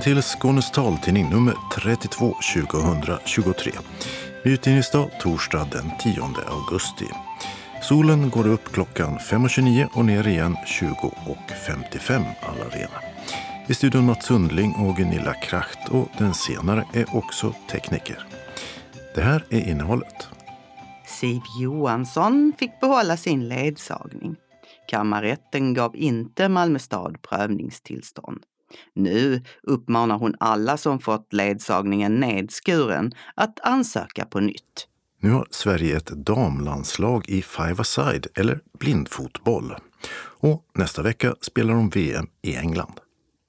Välkommen till Skånes taltidning nummer 32 2023. Utgivningsdag torsdag den 10 augusti. Solen går upp klockan 5.29 och ner igen 20.55 alla rena. I studion Mats Sundling och Gunilla Kracht och den senare är också tekniker. Det här är innehållet. Siv Johansson fick behålla sin ledsagning. Kammarrätten gav inte Malmö stad prövningstillstånd. Nu uppmanar hon alla som fått ledsagningen nedskuren att ansöka på nytt. Nu har Sverige ett damlandslag i five-a-side, eller blindfotboll. Och nästa vecka spelar de VM i England.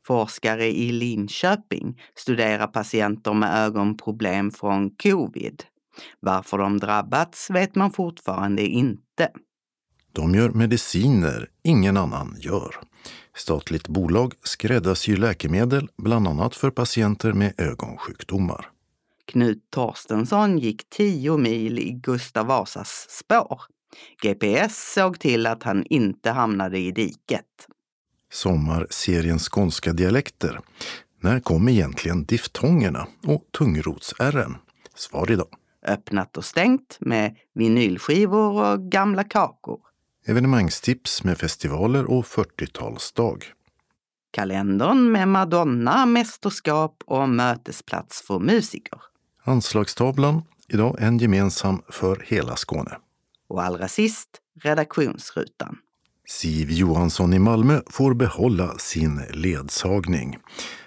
Forskare i Linköping studerar patienter med ögonproblem från covid. Varför de drabbats vet man fortfarande inte. De gör mediciner ingen annan gör. Statligt bolag skräddarsyr läkemedel bland annat för patienter med ögonsjukdomar. Knut Torstensson gick tio mil i Gustav Vasas spår. GPS såg till att han inte hamnade i diket. Sommarserien Skånska dialekter. När kom egentligen diftongerna och tungrots-ärren? Svar idag. Öppnat och stängt med vinylskivor och gamla kakor. Evenemangstips med festivaler och 40-talsdag. Kalendern med Madonna, mästerskap och mötesplats för musiker. Anslagstavlan, idag en gemensam för hela Skåne. Och allra sist redaktionsrutan. Siv Johansson i Malmö får behålla sin ledsagning.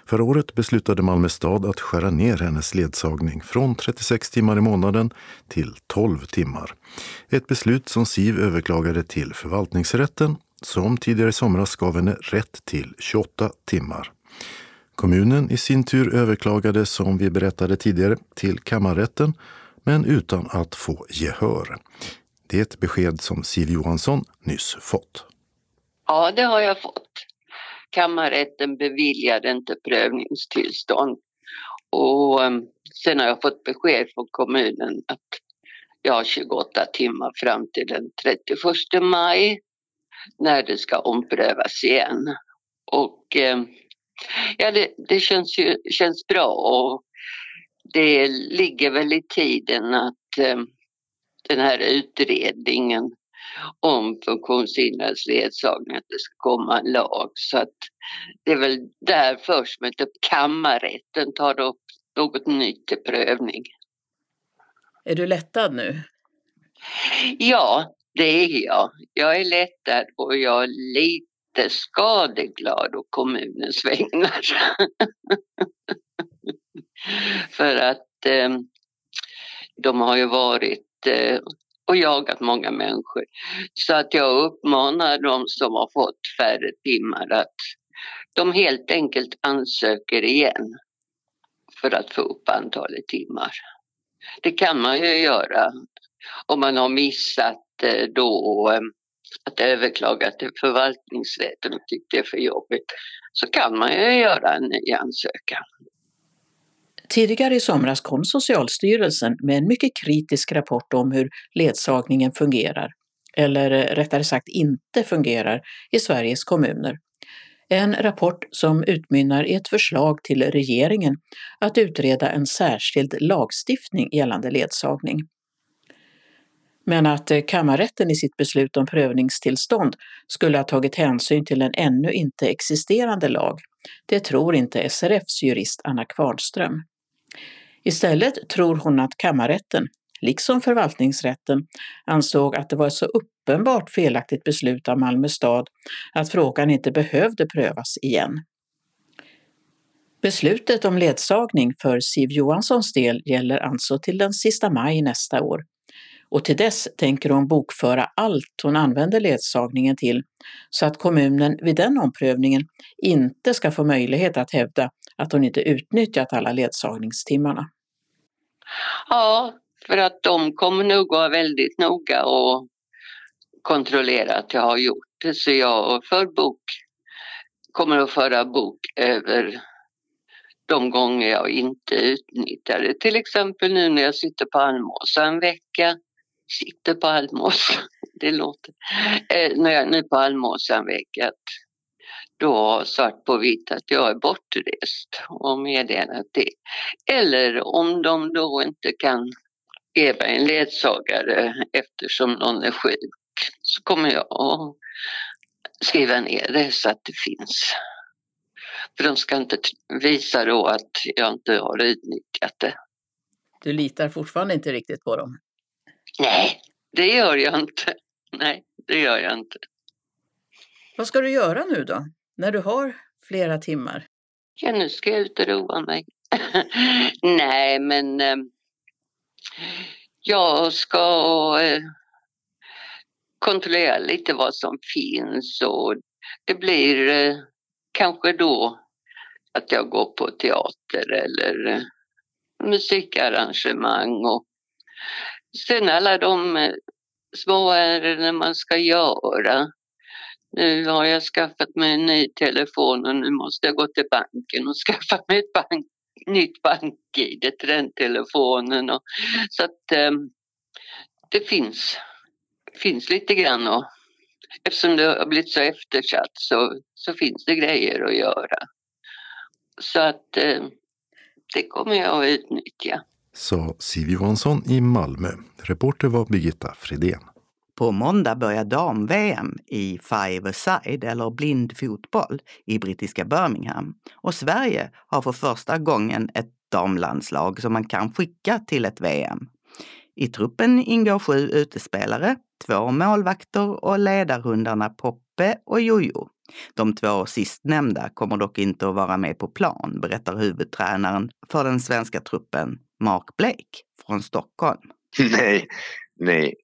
Förra året beslutade Malmö stad att skära ner hennes ledsagning från 36 timmar i månaden till 12 timmar. Ett beslut som Siv överklagade till förvaltningsrätten som tidigare i somras gav henne rätt till 28 timmar. Kommunen i sin tur överklagade, som vi berättade tidigare, till kammarrätten men utan att få gehör. Det är ett besked som Siv Johansson nyss fått. Ja, det har jag fått. Kammarrätten beviljade inte prövningstillstånd. Och ehm, sen har jag fått besked från kommunen att jag har 28 timmar fram till den 31 maj när det ska omprövas igen. Och ehm, ja, det, det känns, ju, känns bra och det ligger väl i tiden att ehm, den här utredningen om funktionshindrades ledsagning, att det ska komma en lag. Så att det är väl där först med typ kammarrätten tar upp något nytt till prövning. Är du lättad nu? Ja, det är jag. Jag är lättad och jag är lite skadeglad å kommunens vägnar. För att eh, de har ju varit eh, och jagat många människor. Så att jag uppmanar de som har fått färre timmar att de helt enkelt ansöker igen för att få upp antalet timmar. Det kan man ju göra om man har missat eh, då eh, att överklaga till förvaltningsrätten och tyckte det är för jobbigt så kan man ju göra en ny ansökan. Tidigare i somras kom Socialstyrelsen med en mycket kritisk rapport om hur ledsagningen fungerar, eller eh, rättare sagt inte fungerar, i Sveriges kommuner. En rapport som utmynnar i ett förslag till regeringen att utreda en särskild lagstiftning gällande ledsagning. Men att eh, kammarrätten i sitt beslut om prövningstillstånd skulle ha tagit hänsyn till en ännu inte existerande lag, det tror inte SRFs jurist Anna Kvarnström. Istället tror hon att kammarrätten, liksom förvaltningsrätten, ansåg att det var ett så uppenbart felaktigt beslut av Malmö stad att frågan inte behövde prövas igen. Beslutet om ledsagning för Siv Johanssons del gäller alltså till den sista maj nästa år. Och till dess tänker hon bokföra allt hon använder ledsagningen till så att kommunen vid den omprövningen inte ska få möjlighet att hävda att hon inte utnyttjat alla ledsagningstimmarna. Ja, för att de kommer nog vara väldigt noga och kontrollera att jag har gjort det. Så jag för bok kommer att föra bok över de gånger jag inte utnyttjar det. Till exempel nu när jag sitter på Almåsa en vecka. Sitter på Almåsa, det låter. Eh, när jag är nu på Almåsa en vecka då svart på vitt att jag är bortrest och meddelat det. Eller om de då inte kan ge mig en ledsagare eftersom någon är sjuk så kommer jag att skriva ner det så att det finns. För de ska inte visa då att jag inte har utnyttjat det. Du litar fortfarande inte riktigt på dem? Nej, det gör jag inte. Nej, det gör jag inte. Vad ska du göra nu då, när du har flera timmar? Ja, nu ska jag ut och roa mig. Nej, men eh, jag ska eh, kontrollera lite vad som finns och det blir eh, kanske då att jag går på teater eller eh, musikarrangemang och sen alla de eh, små ärenden man ska göra. Nu har jag skaffat mig en ny telefon och nu måste jag gå till banken och skaffa mig ett bank, nytt bank-id till den telefonen. Och, så att eh, det finns, finns lite grann och eftersom det har blivit så eftersatt så, så finns det grejer att göra. Så att eh, det kommer jag att utnyttja. Sa Siv Johansson i Malmö. Reporter var Birgitta Fredén. På måndag börjar dam-VM i five-a-side eller blindfotboll i brittiska Birmingham. Och Sverige har för första gången ett damlandslag som man kan skicka till ett VM. I truppen ingår sju utespelare, två målvakter och ledarhundarna Poppe och Jojo. De två sistnämnda kommer dock inte att vara med på plan, berättar huvudtränaren för den svenska truppen, Mark Blake från Stockholm. Nej, nej.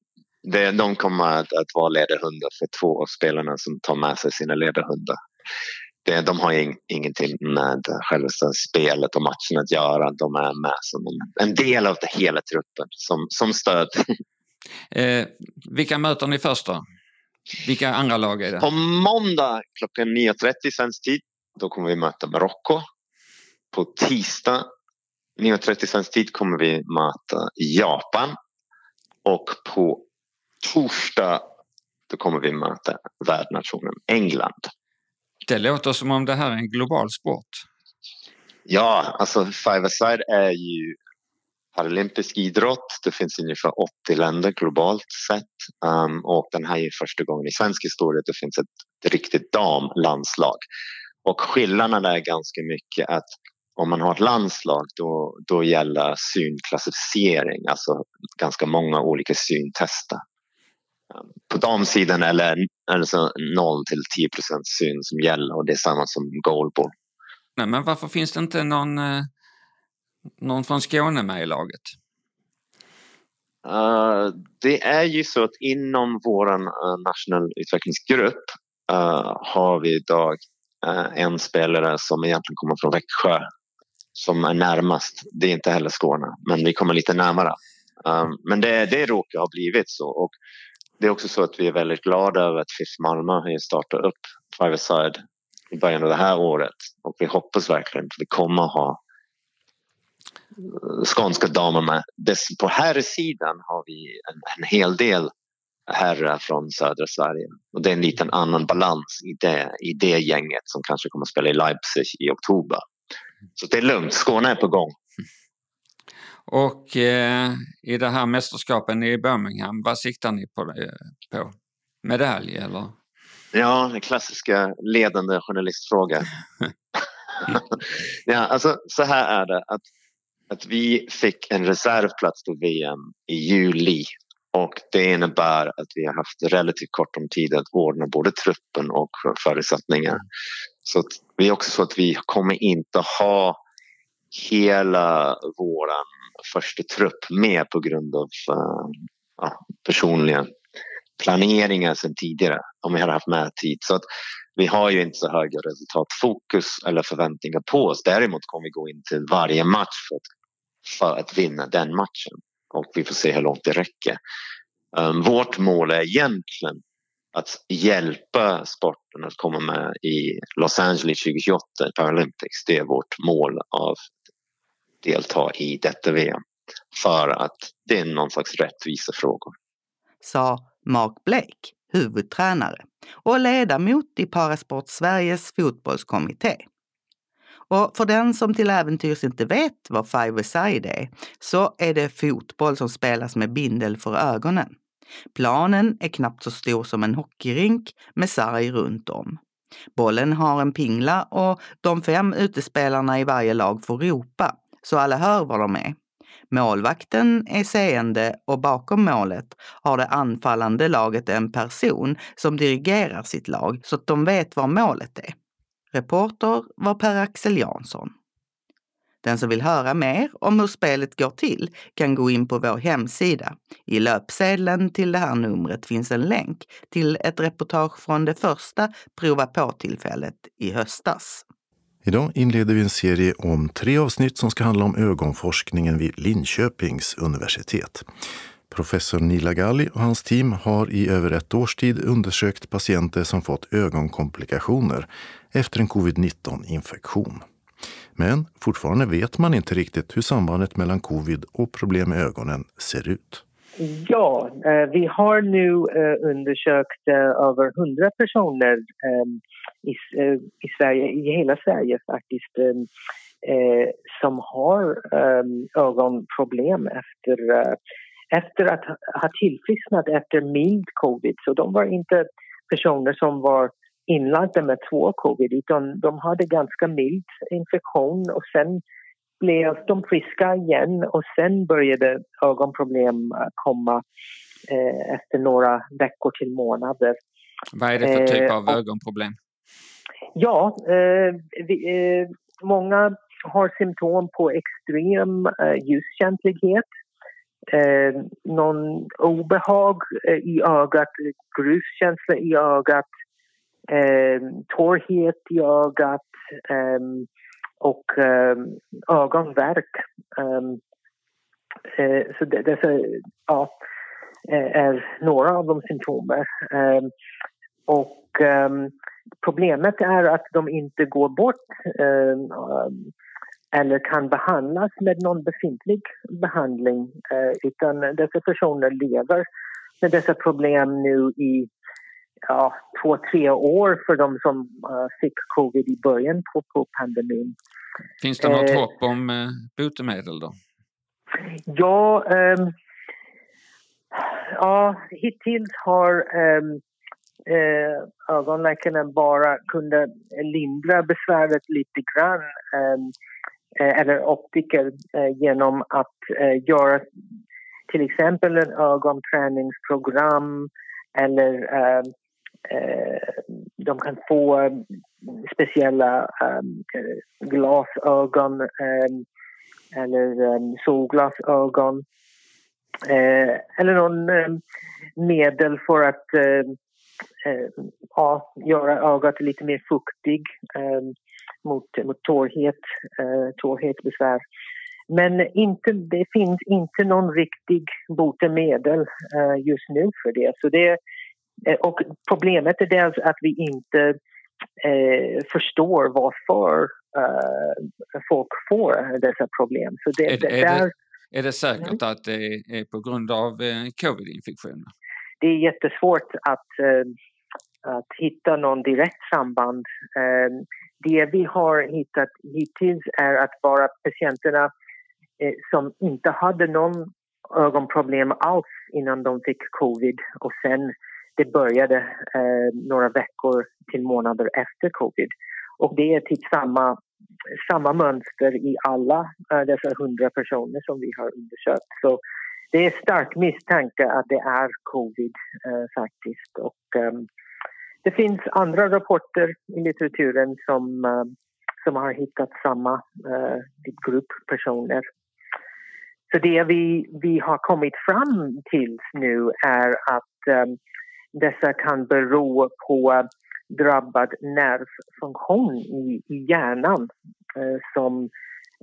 Det, de kommer att, att vara ledarhundar för två av spelarna som tar med sig sina ledarhundar. Det, de har ing, ingenting med själva spelet och matchen att göra. De är med som en, en del av det hela truppen, som, som stöd. Eh, vilka möter ni först då? Vilka andra lag är det? På måndag klockan 9.30 svensk tid, då kommer vi möta Marocko. På tisdag 9.30 svensk tid kommer vi möta Japan. Och på torsdag då kommer vi möta värdnationen England. Det låter som om det här är en global sport. Ja, alltså five-a-side är ju paralympisk idrott. Det finns ungefär 80 länder globalt sett. Um, och den här är första gången i svensk historia det finns ett riktigt damlandslag. Och skillnaden är ganska mycket att om man har ett landslag då, då gäller synklassificering, alltså ganska många olika syntester. På damsidan är det alltså 0 till 10 procent syn som gäller och det är samma som goalball. Nej, men varför finns det inte någon eh någon från Skåne med i laget? Uh, det är ju så att inom vår uh, nationell utvecklingsgrupp uh, har vi idag en spelare som egentligen kommer från Växjö som är närmast. Det är inte heller Skåne, men vi kommer lite närmare. men det, det råkar ha blivit så. Och det är också så att vi är väldigt glada över att FIF Malmö har startat upp Five Side i början av det här året. Och vi hoppas verkligen att vi kommer ha skånska damer med. På här sidan har vi en, en hel del herrar från södra Sverige. Och det är en liten annan balans i det, i det gänget som kanske kommer att spela i Leipzig i oktober. Så det är lugnt, Skåne är på gång. Och eh, i det här mästerskapen i Birmingham, vad siktar ni på? Eh, på? Medalj eller? Ja, den klassiska ledande journalistfråga. ja, alltså så här är det att att vi fick en reservplats på VM i juli och det innebär att vi har haft relativt kort om tid att ordna både truppen och förutsättningar. Så vi är också så att vi kommer inte ha hela våran första trupp med på grund av uh, ja, personliga planeringar sedan tidigare om vi hade haft med tid. Så att vi har ju inte så höga resultatfokus eller förväntningar på oss. Däremot kommer vi gå in till varje match för att för att vinna den matchen. Och vi får se hur långt det räcker. Um, vårt mål är egentligen att hjälpa sporten att komma med i Los Angeles 2028 Paralympics. Det är vårt mål av delta i detta VM. För att det är någon slags rättvisefrågor. Sa Mark Blake, huvudtränare och ledamot i Parasport Sveriges fotbollskommitté. Och för den som till äventyrs inte vet vad five-a-side är, så är det fotboll som spelas med bindel för ögonen. Planen är knappt så stor som en hockeyrink med sarg runt om. Bollen har en pingla och de fem utespelarna i varje lag får ropa, så alla hör var de är. Målvakten är seende och bakom målet har det anfallande laget en person som dirigerar sitt lag så att de vet var målet är. Reporter var Per-Axel Jansson. Den som vill höra mer om hur spelet går till kan gå in på vår hemsida. I löpsedeln till det här numret finns en länk till ett reportage från det första prova på-tillfället i höstas. Idag inleder vi en serie om tre avsnitt som ska handla om ögonforskningen vid Linköpings universitet. Professor Nila Galli och hans team har i över ett års tid undersökt patienter som fått ögonkomplikationer efter en covid-19-infektion. Men fortfarande vet man inte riktigt hur sambandet mellan covid och problem med ögonen ser ut. Ja, eh, vi har nu eh, undersökt eh, över 100 personer ehm, i, i Sverige, i hela Sverige faktiskt, ehm, som har ehm, ögonproblem efter, efter att ha tillfrisknat efter mild covid. Så de var inte personer som var inlagda med två covid utan de hade ganska mild infektion och sen blev de friska igen och sen började ögonproblem komma eh, efter några veckor till månader. Vad är det för typ av eh, ögonproblem? Ja, eh, vi, eh, många har symptom på extrem eh, ljuskänslighet. Eh, någon obehag i ögat, gruskänsla i ögat, eh, torrhet i ögat eh, och ehm, ögonvärk. Ehm, eh, så det, dessa ja, eh, är några av de symptomen. Ehm, och problemet är att de inte går bort eller kan behandlas med någon befintlig behandling eh, utan dessa personer lever med dessa problem nu i ja, två, tre år för de som uh, fick covid i början på, på pandemin. Finns det något eh, hopp om eh, botemedel då? Ja, um, ja hittills har um, eh, ögonläkarna bara kunnat lindra besväret lite grann. Um, eller optiker eh, genom att eh, göra till exempel en ögonträningsprogram eller eh, Eh, Eh, de kan få eh, speciella ehm, glasögon ehm, eller ehm, solglasögon. Eh, eller någon medel för att ja, göra ögat lite mer fuktig mot, mot torrhet, uh, torrhetsbesvär. Men inte, det finns inte någon riktig botemedel just nu för det. Så det och problemet är dels att vi inte eh, förstår varför eh, folk får dessa problem. Så det, är, det, är, där... det, är det säkert mm. att det är på grund av eh, covid-infektioner? Det är jättesvårt att, eh, att hitta någon direkt samband. Eh, det vi har hittat hittills är att bara patienterna som inte hade någon ögonproblem alls innan de fick covid och sen det började eh, några veckor till månader efter covid. Och det är typ samma, samma mönster i alla eh, dessa hundra personer som vi har undersökt. Så det är stark misstanke att det är covid eh, faktiskt. Och, ehm, det finns andra rapporter i litteraturen som, eh, som har hittat samma eh, typ grupp personer. Så det vi, vi har kommit fram till nu är att ehm, dessa kan bero på drabbad nervfunktion i, i hjärnan eh, som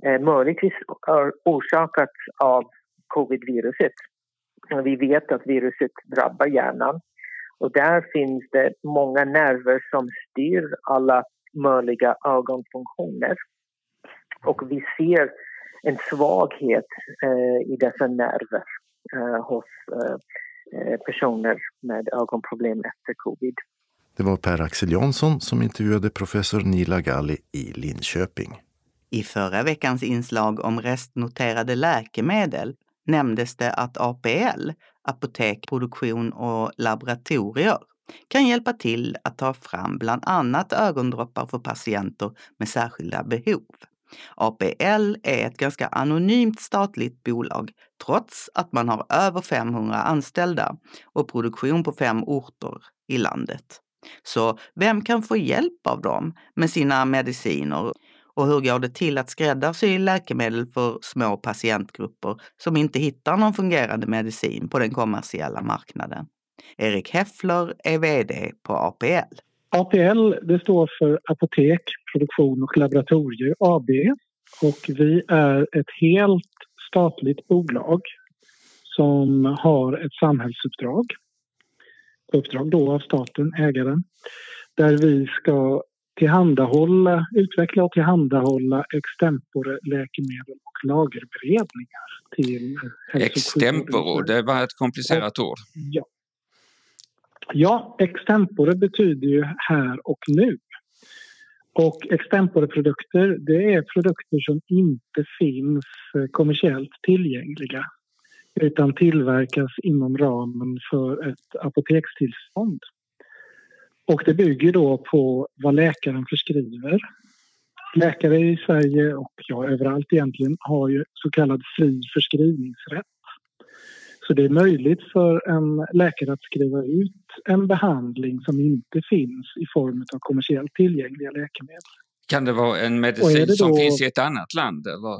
eh, möjligtvis har orsakats av covid-viruset. Vi vet att viruset drabbar hjärnan och där finns det många nerver som styr alla möjliga ögonfunktioner. Och vi ser en svaghet eh, i dessa nerver eh, hos eh, personer med ögonproblem efter covid. Det var Per-Axel Jansson som intervjuade professor Nila Galli i Linköping. I förra veckans inslag om restnoterade läkemedel nämndes det att APL, Apotek, Produktion och Laboratorier, kan hjälpa till att ta fram bland annat ögondroppar för patienter med särskilda behov. APL är ett ganska anonymt statligt bolag trots att man har över 500 anställda och produktion på fem orter i landet. Så vem kan få hjälp av dem med sina mediciner? Och hur går det till att skräddarsy läkemedel för små patientgrupper som inte hittar någon fungerande medicin på den kommersiella marknaden? Erik Heffler är VD på APL. APL det står för Apotek, Produktion och Laboratorier AB och vi är ett helt statligt bolag som har ett samhällsuppdrag. Uppdrag då av staten, ägaren, där vi ska tillhandahålla, utveckla och tillhandahålla extempore läkemedel och lagerberedningar till Extempore, det var ett komplicerat ord. Ja. Ja, extempore betyder ju här och nu. Och extempore-produkter, det är produkter som inte finns eh, kommersiellt tillgängliga utan tillverkas inom ramen för ett apotekstillstånd. Och det bygger då på vad läkaren förskriver. Läkare i Sverige och ja, överallt egentligen har ju så kallad fri förskrivningsrätt. Så det är möjligt för en läkare att skriva ut en behandling som inte finns i form av kommersiellt tillgängliga läkemedel. Kan det vara en medicin då... som finns i ett annat land? Eller?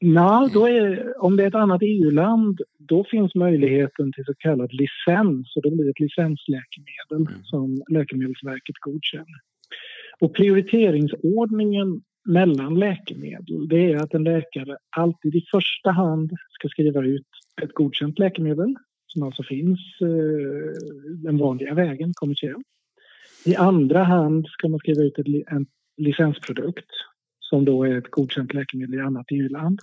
Nej, då är, om det är ett annat EU-land då finns möjligheten till så kallad licens och det blir ett licensläkemedel mm. som Läkemedelsverket godkänner. Och prioriteringsordningen mellan läkemedel det är att en läkare alltid i första hand ska skriva ut ett godkänt läkemedel som alltså finns eh, den vanliga vägen kommersiellt. I andra hand ska man skriva ut ett, en licensprodukt som då är ett godkänt läkemedel i annat EU-land.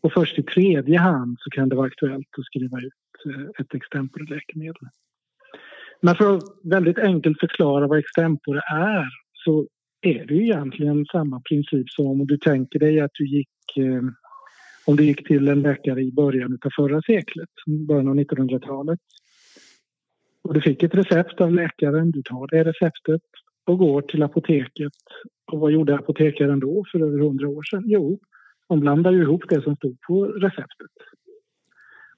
Och först i tredje hand så kan det vara aktuellt att skriva ut eh, ett extempore-läkemedel. Men för att väldigt enkelt förklara vad extempore är så är det ju egentligen samma princip som om du tänker dig att du gick eh, om du gick till en läkare i början av förra seklet, början av 1900-talet. Och du fick ett recept av läkaren, du tar det receptet och går till apoteket. Och vad gjorde apotekaren då för över hundra år sedan? Jo, de blandade ihop det som stod på receptet.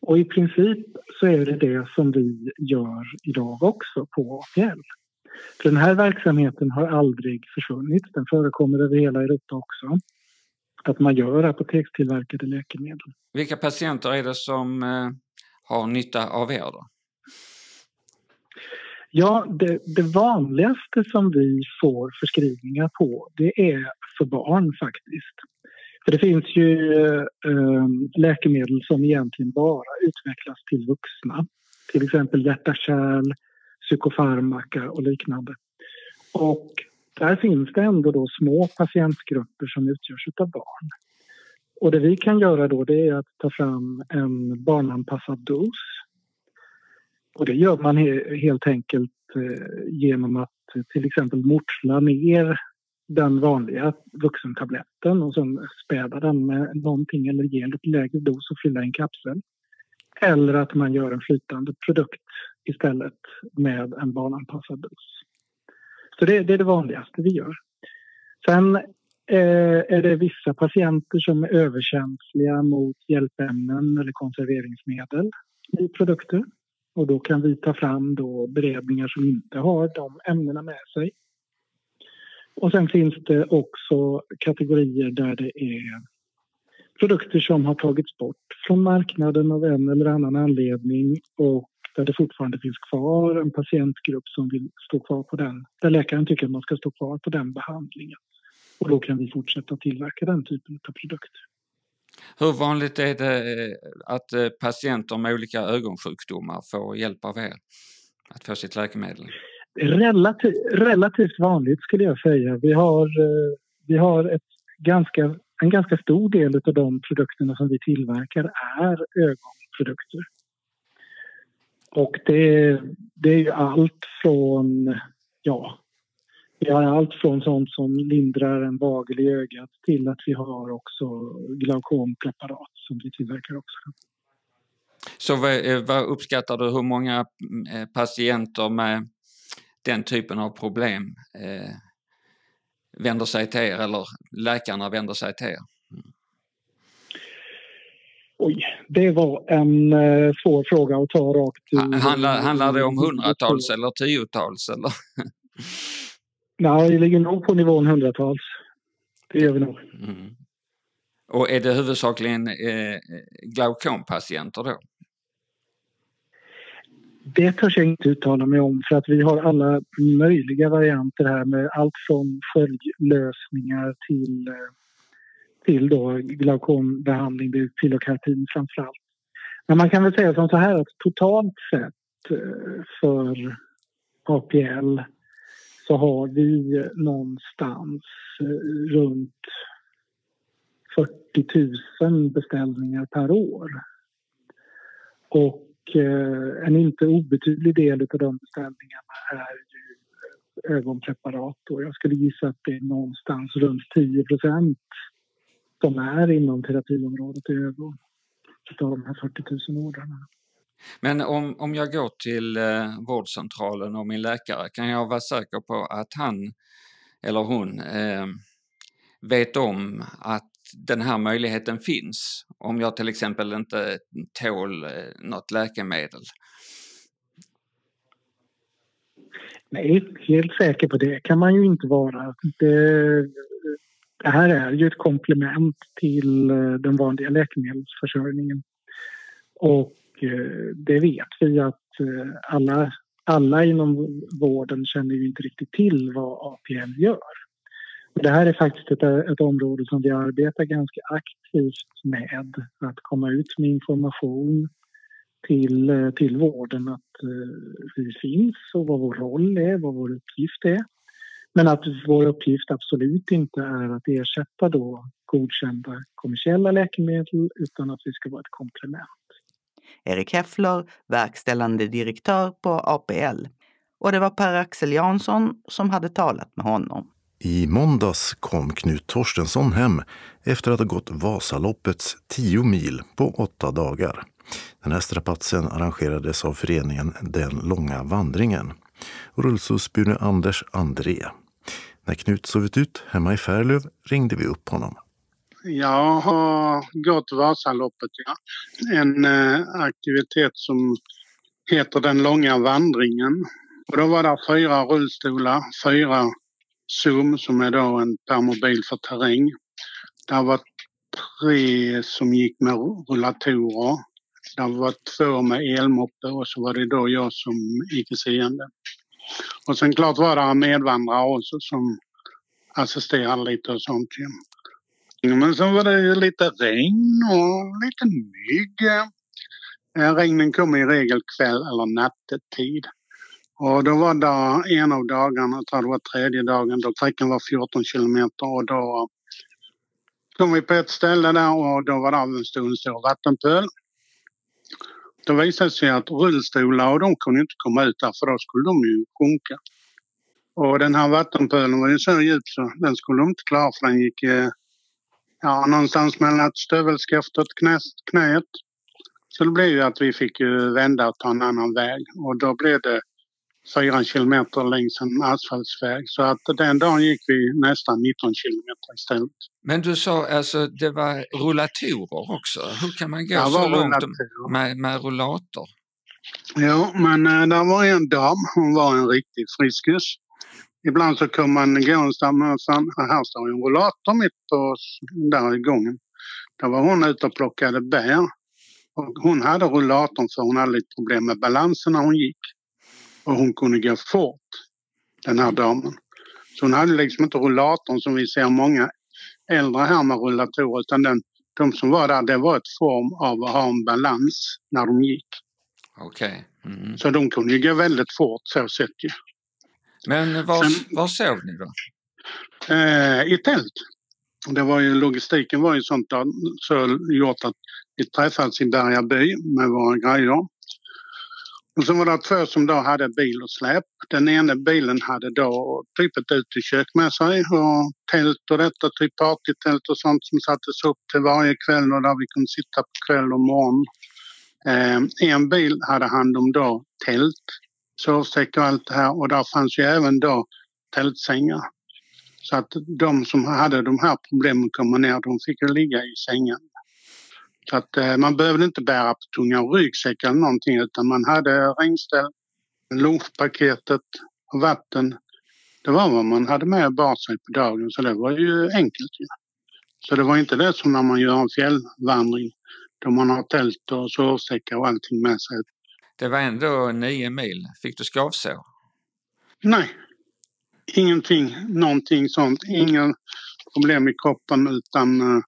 Och i princip så är det det som vi gör idag också på APL. För den här verksamheten har aldrig försvunnit. Den förekommer över hela Europa också. Att man gör apotekstillverkade läkemedel. Vilka patienter är det som eh, har nytta av er då? Ja, det, det, vanligaste som vi får förskrivningar på det är för barn faktiskt. För det finns ju eh, läkemedel som egentligen bara utvecklas till vuxna. Till exempel hjärta-kärl, psykofarmaka och liknande. Och där finns det ändå då små patientgrupper som utgörs av barn. Och det vi kan göra då det är att ta fram en barnanpassad dos. Och det gör man helt enkelt eh, genom att till exempel mortla ner den vanliga vuxentabletten och sen späda den med någonting eller ge en lite lägre dos och fylla i en kapsel. Eller att man gör en flytande produkt istället med en barnanpassad buss. Så det, det är det vanligaste vi gör. Sen eh, är det vissa patienter som är överkänsliga mot hjälpämnen eller konserveringsmedel i produkter. Och då kan vi ta fram då beredningar som inte har de ämnena med sig. Och sen finns det också kategorier där det är produkter som har tagits bort från marknaden av en eller annan anledning och där det fortfarande finns kvar en patientgrupp som vill stå kvar på den, där läkaren tycker att man ska stå kvar på den behandlingen. Och då kan vi fortsätta tillverka den typen av produkter. Hur vanligt är det eh, att eh, patienter med olika ögonsjukdomar får hjälp av er att få sitt läkemedel? Relativ, relativt vanligt skulle jag säga. Vi har, eh, vi har ett ganska, en ganska stor del av de produkterna som vi tillverkar är ögonprodukter. Och det, det är ju allt från, ja, vi har allt från sånt som lindrar en vagel i ögat till att vi har också glaukompreparat som vi tillverkar också. Så vad, eh, vad uppskattar du, hur många eh, patienter med den typen av problem eh, vänder sig till er eller läkarna vänder sig till er? Mm. Oj, det var en eh, svår fråga att ta rakt ur. Handlar, handlar det om hundratals eller tiotals? Eller? Nej, vi ligger nog på nivån hundratals. Det gör vi nog. Mm. Och är det huvudsakligen eh, glaukompatienter då? Det törs jag inte uttala mig om för att vi har alla möjliga varianter här med allt från sköljlösningar till, eh, till då glaukombehandling, det framför allt. Men man kan väl säga som så här att totalt sett eh, för APL så har vi någonstans eh, runt 40 000 beställningar per år. Och eh, en inte obetydlig del av de beställningarna är ju ögonpreparat och jag skulle gissa att det är någonstans runt 10 som är inom terapiområdet i ögon av de här 40 000 ordrarna. Men om, om jag går till eh, vårdcentralen och min läkare, kan jag vara säker på att han eller hon eh, vet om att den här möjligheten finns om jag till exempel inte tål eh, något läkemedel? Nej, helt säker på det kan man ju inte vara. Det, det här är ju ett komplement till eh, den vanliga läkemedelsförsörjningen. Och eh, det vet vi att eh, alla, alla inom vården känner ju inte riktigt till vad APL gör. Det här är faktiskt ett, ett område som vi arbetar ganska aktivt med. Att komma ut med information till, till vården att vi finns och vad vår roll är, vad vår uppgift är. Men att vår uppgift absolut inte är att ersätta då godkända kommersiella läkemedel utan att vi ska vara ett komplement. Erik Heffler, verkställande direktör på APL. Och det var Per-Axel Jansson som hade talat med honom. I måndags kom Knut Torstensson hem efter att ha gått Vasaloppets 10 mil på åtta dagar. Den här strapatsen arrangerades av föreningen Den långa vandringen. Rullstolsburne Anders André. När Knut sovit ut hemma i Färlöv ringde vi upp honom. Jag har gått Vasaloppet, ja. En eh, aktivitet som heter Den långa vandringen. Och då var det fyra rullstolar, fyra Zoom som är då en permobil för terräng. Det var tre som gick med rullatorer. Det var två med elmoppe och så var det då jag som icke-seende. Och sen klart var det medvandrare också som assisterade lite och sånt. Men sen var det ju lite regn och lite mygg. Regnen kom i regel kväll eller nattetid. Och då var det en av dagarna, jag tror det var tredje dagen, då sträckan var 14 kilometer och då kom vi på ett ställe där och då var det en stor, stor vattenpöl. Då visade det sig att rullstolar och de kunde inte komma ut där för då skulle de ju sjunka. Och den här vattenpölen var ju så djup så den skulle de inte klara för den gick eh, ja, någonstans mellan ett stövelskaft och ett knät. Så det blev ju att vi fick vända och ta en annan väg och då blev det fyra kilometer längs en asfaltsväg. Så att den dagen gick vi nästan 19 kilometer istället. Men du sa alltså det var rullatorer också. Hur kan man gå så långt med, med rullator? Ja, men äh, där var en dam. Hon var en riktig friskus. Ibland så kom man gåendes där, här står en rullator mitt på där i gången. Där var hon ute och plockade bär. Och hon hade rullatorn för hon hade lite problem med balansen när hon gick och hon kunde gå fort, den här damen. Så hon hade liksom inte rullatorn som vi ser många äldre här med rullatorer utan den, de som var där det var ett form av att ha en balans när de gick. Okej. Okay. Mm. Så de kunde ju gå väldigt fort så sett ju. Men var, Sen, var sov ni då? Eh, I tält. Det var ju, logistiken var ju sånt så gjort att vi träffades i Berga by med våra grejer. Och så var det två som då hade bil och släp. Den ena bilen hade då typ ett utekök med sig och tält och detta, typ partytält och sånt som sattes upp till varje kväll och där vi kunde sitta på kväll och morgon. Eh, en bil hade hand om då tält, sovsäck och allt det här och där fanns ju även då tältsängar. Så att de som hade de här problemen att komma ner, de fick ju ligga i sängen. Att eh, man behövde inte bära på tunga ryggsäck eller någonting utan man hade regnställ, lunchpaketet och vatten. Det var vad man hade med och bar sig på dagen så det var ju enkelt. Ja. Så det var inte det som när man gör en fjällvandring då man har tält och sovsäckar och allting med sig. Det var ändå nio mil. Fick du skavsår? Nej, ingenting, någonting sånt. Inga problem i kroppen utan uh,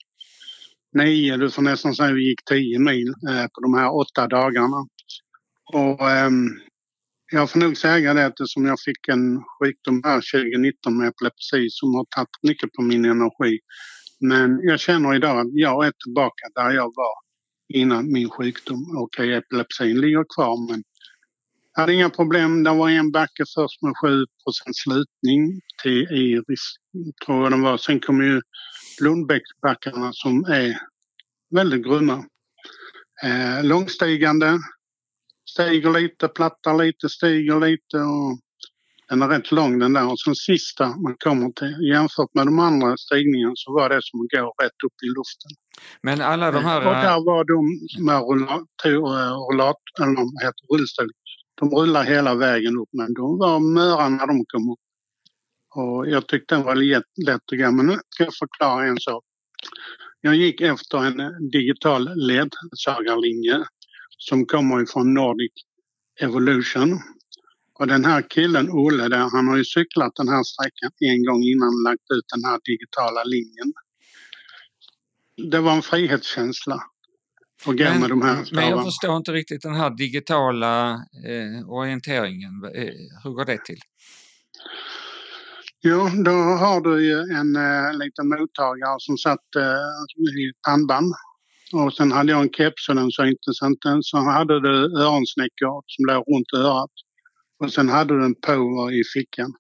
nio, du får nästan säga vi gick tio mil eh, på de här åtta dagarna. Och ehm, jag får nog säga det eftersom jag fick en sjukdom här 2019 med epilepsi som har tagit mycket på min energi. Men jag känner idag att jag är tillbaka där jag var innan min sjukdom. Okej, okay, epilepsin ligger kvar men jag hade inga problem. Det var en backe först med 7 slutning till Iris, tror jag den var. Sen kom ju Lundbäcksbackarna som är väldigt grymma. Eh, långstigande, stiger lite, plattar lite, stiger lite och den är rätt lång den där. Och sen sista man kommer till, jämfört med de andra stigningarna så var det som att gå rätt upp i luften. Men alla de här... Och där var de med rullat, rullat eller de heter rullstol, de rullar hela vägen upp men de var möra när de kom upp. Och jag tyckte den var lätt att gå. Men nu ska jag förklara en sak. Jag gick efter en digital ledsagarlinje som kommer ifrån Nordic Evolution. Och den här killen, Olle, där, han har ju cyklat den här sträckan en gång innan lagt ut den här digitala linjen. Det var en frihetskänsla och gå men, med de här Men jag förstår inte riktigt den här digitala eh, orienteringen. Eh, hur går det till? Jo, då har du ju en eh, liten mottagare som satt eh, i pannband. Och sen hade jag en keps och den syntes inte. Sen hade du öronsnäckor som låg runt örat. Och sen hade du en power i fickan.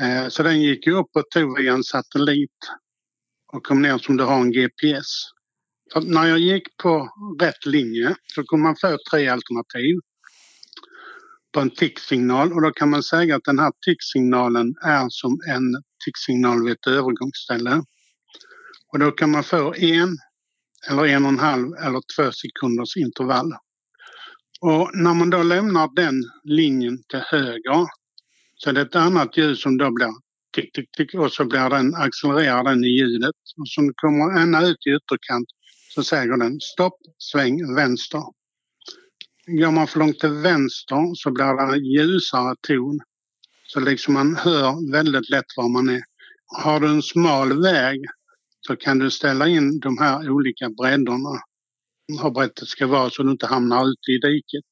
Eh, så den gick ju upp och tog via en satellit och kom ner som du har en GPS. För när jag gick på rätt linje så kunde man få tre alternativ på en ticksignal och då kan man säga att den här ticksignalen är som en ticksignal vid ett övergångsställe. Och då kan man få en eller en och en halv eller två sekunders intervall. Och när man då lämnar den linjen till höger så är det ett annat ljud som då blir tick, tick, tick och så blir den, accelererar den i ljudet. Och så kommer ända ut i ytterkant så säger den stopp, sväng vänster. Går man för långt till vänster så blir det en ljusare ton. Så liksom man hör väldigt lätt var man är. Har du en smal väg så kan du ställa in de här olika bredderna. Hur brett det ska vara så du inte hamnar ute i diket.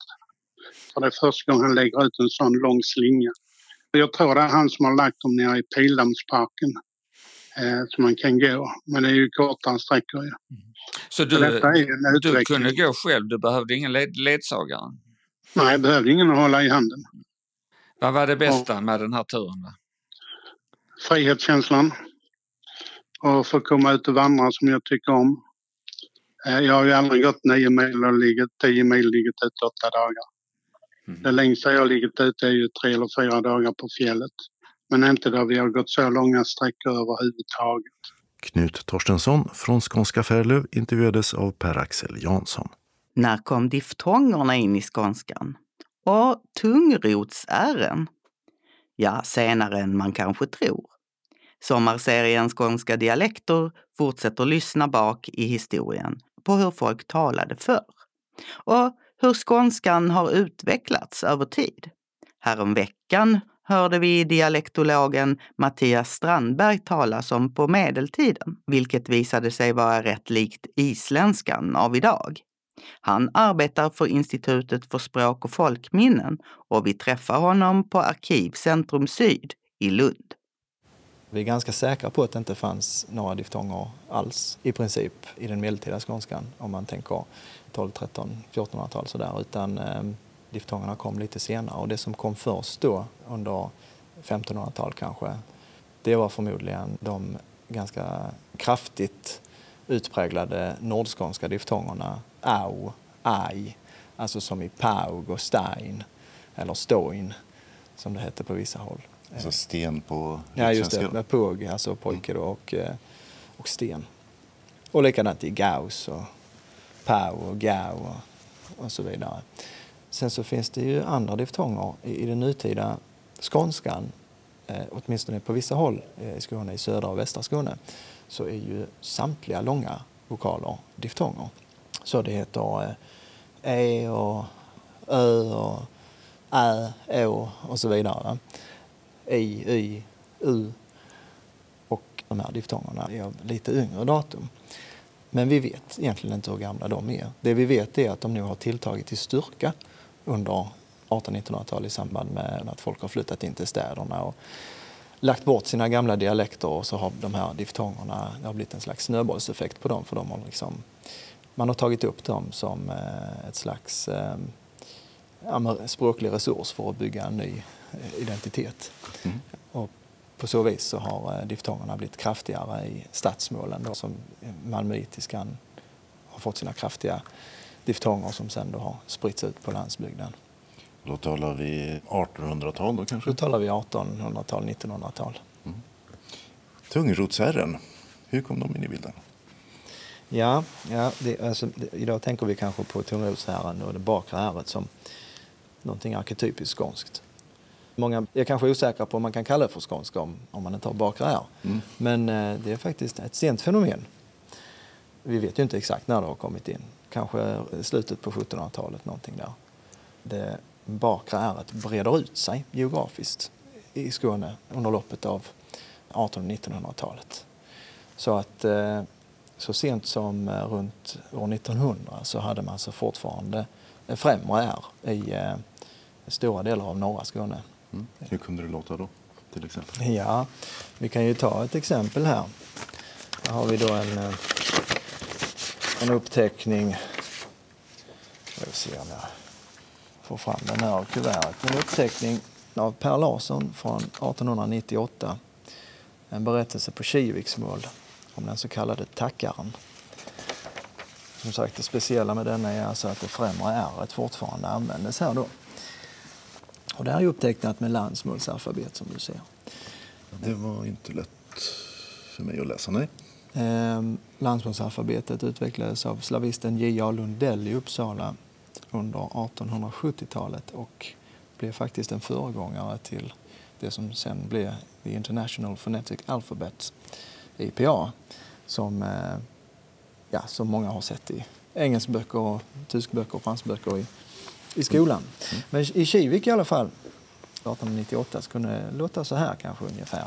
För det är första gången han lägger ut en sån lång slinga. Jag tror det är han som har lagt dem nere i Pildammsparken eh, som man kan gå. Men det är ju kortare sträckor. Ja. Mm. Så du, du kunde gå själv, du behövde ingen led ledsagare? Nej, jag behövde ingen att hålla i handen. Vad var det bästa och, med den här turen? Då? Frihetskänslan och få komma ut och vandra som jag tycker om. Eh, jag har ju aldrig gått nio mil och ligget, tio mil ligget ute åtta dagar. Mm. Det längsta jag ligget ute är ju tre eller fyra dagar på fjället. Men inte då vi har gått så långa sträckor överhuvudtaget. Knut Torstensson från Skånska Färlöv intervjuades av Per-Axel Jansson. När kom diftongerna in i skånskan? Och tungrodsären? Ja, senare än man kanske tror. Sommarserien Skånska dialekter fortsätter lyssna bak i historien på hur folk talade förr och hur skånskan har utvecklats över tid. Häromveckan hörde vi dialektologen Mattias Strandberg talas om på medeltiden, vilket visade sig vara rätt likt isländskan av idag. Han arbetar för Institutet för språk och folkminnen och vi träffar honom på Arkivcentrum Syd i Lund. Vi är ganska säkra på att det inte fanns några diftonger alls i princip i den medeltida skånskan om man tänker 12, 13, 1400-tal sådär utan eh, diftongerna kom lite senare och det som kom först då under 1500-talet kanske, det var förmodligen de ganska kraftigt utpräglade nordskånska diftongerna au, aj, alltså som i paug och stein, eller stoin som det hette på vissa håll. Alltså sten på Ja, just det, med påg, alltså pojke då, och, eh, och sten. Och likadant i gaus och pau och gau och, och så vidare. Sen så finns det ju andra diftonger i, i den nutida skånskan, eh, åtminstone på vissa håll eh, i Skåne, i södra och västra Skåne, så är ju samtliga långa vokaler diftonger. Så det heter eh, e och ö och ä, å och så vidare. I, y, u och de här diftongerna är av lite yngre datum. Men vi vet egentligen inte hur gamla de är. Det vi vet är att de nu har tilltagit i styrka under 1800-1900-talet i samband med att folk har flyttat in till städerna och lagt bort sina gamla dialekter och så har de här diftongerna, det har blivit en slags snöbollseffekt på dem för de har liksom, man har tagit upp dem som eh, ett slags eh, språklig resurs för att bygga en ny eh, identitet. Mm. Och på så vis så har diftongerna blivit kraftigare i stadsmålen då, som malmöitiskan har fått sina kraftiga diftonger som sen då har spritts ut på landsbygden. Då talar vi 1800-tal då kanske? Då talar vi 1800-tal, 1900-tal. Tungrotsherren, hur kom de in i bilden? Ja, ja det, alltså, det, idag tänker vi kanske på tungrotsherren och det bakre ärret som någonting arketypiskt skånskt. Många är kanske osäkra på om man kan kalla det för skånska om, om man inte har bakre ärr. Mm. Men eh, det är faktiskt ett sent fenomen. Vi vet ju inte exakt när det har kommit in. Kanske slutet på 1700-talet, någonting där. Det bakre ärret breder ut sig geografiskt i Skåne under loppet av 1800 och 1900-talet. Så att eh, så sent som eh, runt år 1900 så hade man alltså fortfarande främre ärr i eh, stora delar av norra Skåne. Mm. Hur kunde det låta då, till exempel? Ja, vi kan ju ta ett exempel här. Här har vi då en, eh, en uppteckning. Jag se om jag får fram den här kuvertet. En uppteckning av Per Larsson från 1898. En berättelse på Kiviksmål om den så kallade tackaren. Som sagt, det speciella med denna är alltså att det främre ärret fortfarande användes här då. Och det här är upptecknat med landsmålsalfabet som du ser. Det var inte lätt för mig att läsa, nej. Ehm, landsmålsalfabetet utvecklades av slavisten J.A. Lundell i Uppsala under 1870-talet och blev faktiskt en föregångare till det som sen blev The International Phonetic Alphabet, IPA, som, eh, ja, som många har sett i engelskböcker, och tyskböcker och franskböcker i, i skolan. Men i Kivik i alla fall, 1898, så kunde det låta så här kanske ungefär.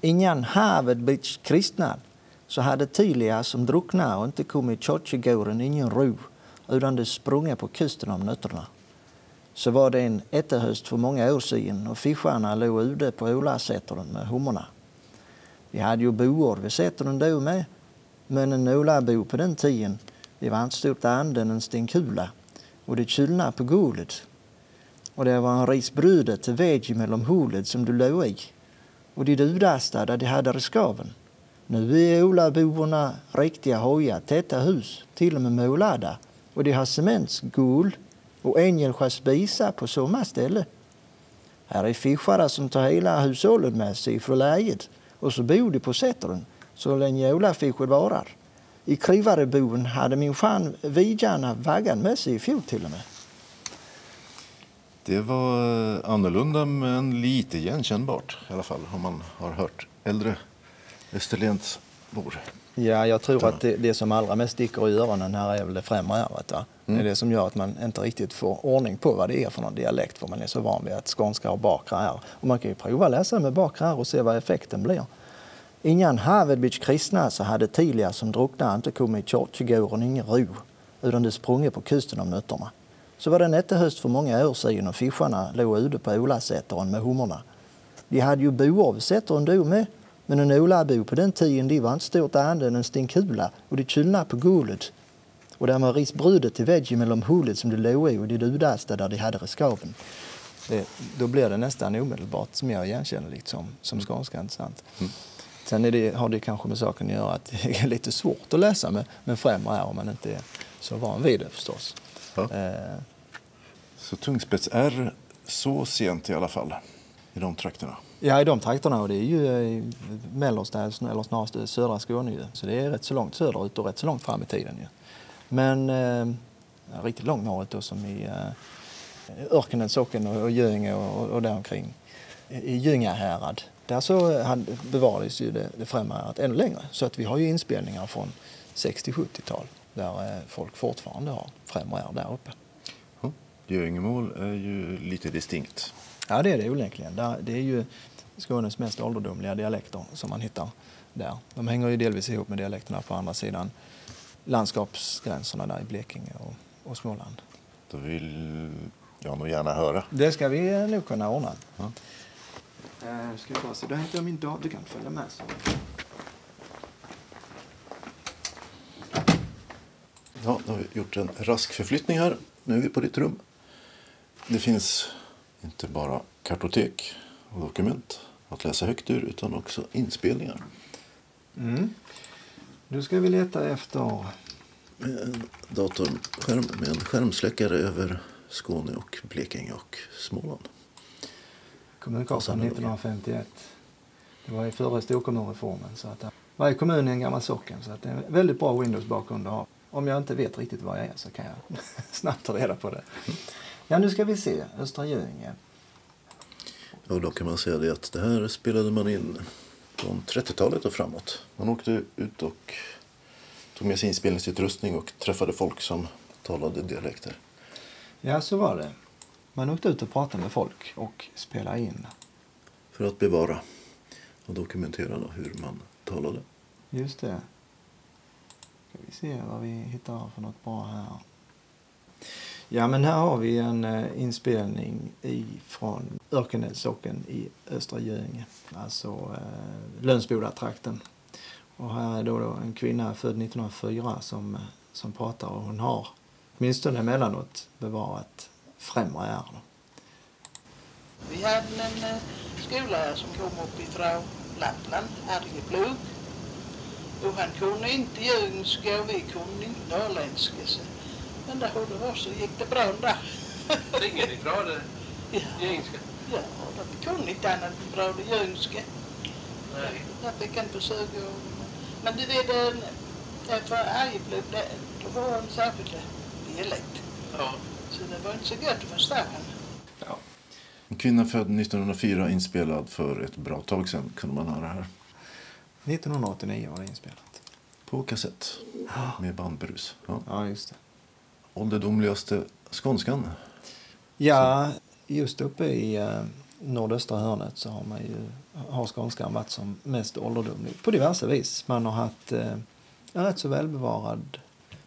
Innan havet blivit kristnat så hade Tilia som drucknar och inte kommit i kyrkogården ingen ro utan de sprungit på kusten om nötterna. Så var det en ättehöst för många år sedan och fiskarna låg ute på ålasättern med hummerna. Vi hade ju boar vid sättern då med, men en ålabo på den tiden, det var inte stort anden en stenkula och det kylnade på golvet. Och det var en ris till väg mellan hålet som du låg i och de dudastade där de hade reskaven. Nu är Olaboborna riktiga hojar, täta hus, till och med målade och de har cementsgol och Ängelska bisa på samma ställe. Här är fiskare som tar hela hushållet med sig från läget och så bor de på Sättern så länge ålafisket varar. I Krivareboen hade min fan Vidjana vaggan med sig i fjol till och med. Det var annorlunda men lite igenkännbart i alla fall om man har hört äldre Österlendsbor. Ja, jag tror att det, det som allra mest sticker i öronen här är väl det främre ärret. Va? Det är det som gör att man inte riktigt får ordning på vad det är för någon dialekt för man är så van vid att skånska har bakre ärr. Och man kan ju prova att läsa med bakre ärr och se vad effekten blir. Innan blivit kristna så hade Tilia som drucknade inte kommit i kyrkogården ingen ro utan det sprungit på kusten om nätterna. Så var det en ättehöst för många år sedan och fiskarna låg ute på Ålasätern med hommorna. De hade ju Sätern då med, men en Ålabo på den tiden de var inte stort annat än en stenkula och de kylnade på golvet. Och där med risbrudet till veggie mellan hulet som du låg i och det dudaste där de hade redskapen. Det, då blir det nästan omedelbart mer igenkännligt som, som skånska, inte sant? Mm. Sen det, har det kanske med saken att göra att det är lite svårt att läsa med, med främre är om man inte är så van vid det förstås. Ja. Eh. Så tungspets är så sent i alla fall i de trakterna? Ja, i de trakterna och det är ju i mellersta eller snarast södra Skåne ju. Så det är rätt så långt söderut och rätt så långt fram i tiden ju. Men eh, riktigt långt norrut då som i eh, Örkenäs socken och, och Göinge och, och däromkring. I Gyngahärad, där så bevarades ju det, det främre ännu längre. Så att vi har ju inspelningar från 60-70-tal där eh, folk fortfarande har främre där uppe. Göingemål är ju lite distinkt. Ja, det är det onekligen. Det är ju Skånes mest ålderdomliga dialekter som man hittar där. De hänger ju delvis ihop med dialekterna på andra sidan landskapsgränserna där i Blekinge och, och Småland. Då vill jag nog gärna höra. Det ska vi nog kunna ordna. Ja. Uh, ska vi bara se, då hämtar jag min dator. Du kan följa med. Så. Ja, då har vi gjort en rask förflyttning här. Nu är vi på ditt rum. Det finns inte bara kartotek och dokument att läsa högt ur utan också inspelningar. Mm. Nu ska vi leta efter... En datorskärm med en skärmsläckare över Skåne och Blekinge och Småland. Kommunkartan 1951. Det var ju före storkommunreformen. Så att varje kommun är en gammal socken. Så att det är en väldigt bra Windows-bakgrund att ha. Om jag inte vet riktigt vad jag är så kan jag snabbt ta reda på det. Ja, nu ska vi se. Östra Göinge. Och då kan man säga det att det här spelade man in från 30-talet och framåt. Man åkte ut och tog med sig inspelningsutrustning och träffade folk som talade dialekter. Ja, så var det. Man åkte ut och pratade med folk och spelade in. För att bevara och dokumentera hur man talade. Just det. Ska vi se vad vi hittar för något bra här. Ja, men här har vi en eh, inspelning i, från Örkenässocken i Östra Göinge, alltså eh, Lönsbodatrakten. Och här är då, då en kvinna född 1904 som, eh, som pratar och hon har åtminstone emellanåt bevarat främre är. Vi hade en eh, skola som kom upp ifrån Lappland, Arjeplog. Och han kunde inte jönska och vi kunde inte norrländska. Men där hon var så gick det bra där. Ringer ni från det ja. engelska? Ja, de kunde inte annat än bra det jönska. Nej. Där fick han försöka. Men du vet, för Arjeplog, då var en särskild dialekt. Ja. Så det var inte så gött att förstå henne. Ja. En kvinna född 1904 inspelad för ett bra tag sedan kunde man höra här. 1989 var det inspelat. På kassett. Med bandbrus. Ja. ja, just det ålderdomligaste skånskan? Ja, just uppe i eh, nordöstra hörnet så har man ju har skånskan varit som mest ålderdomlig på diverse vis. Man har haft eh, en rätt så välbevarad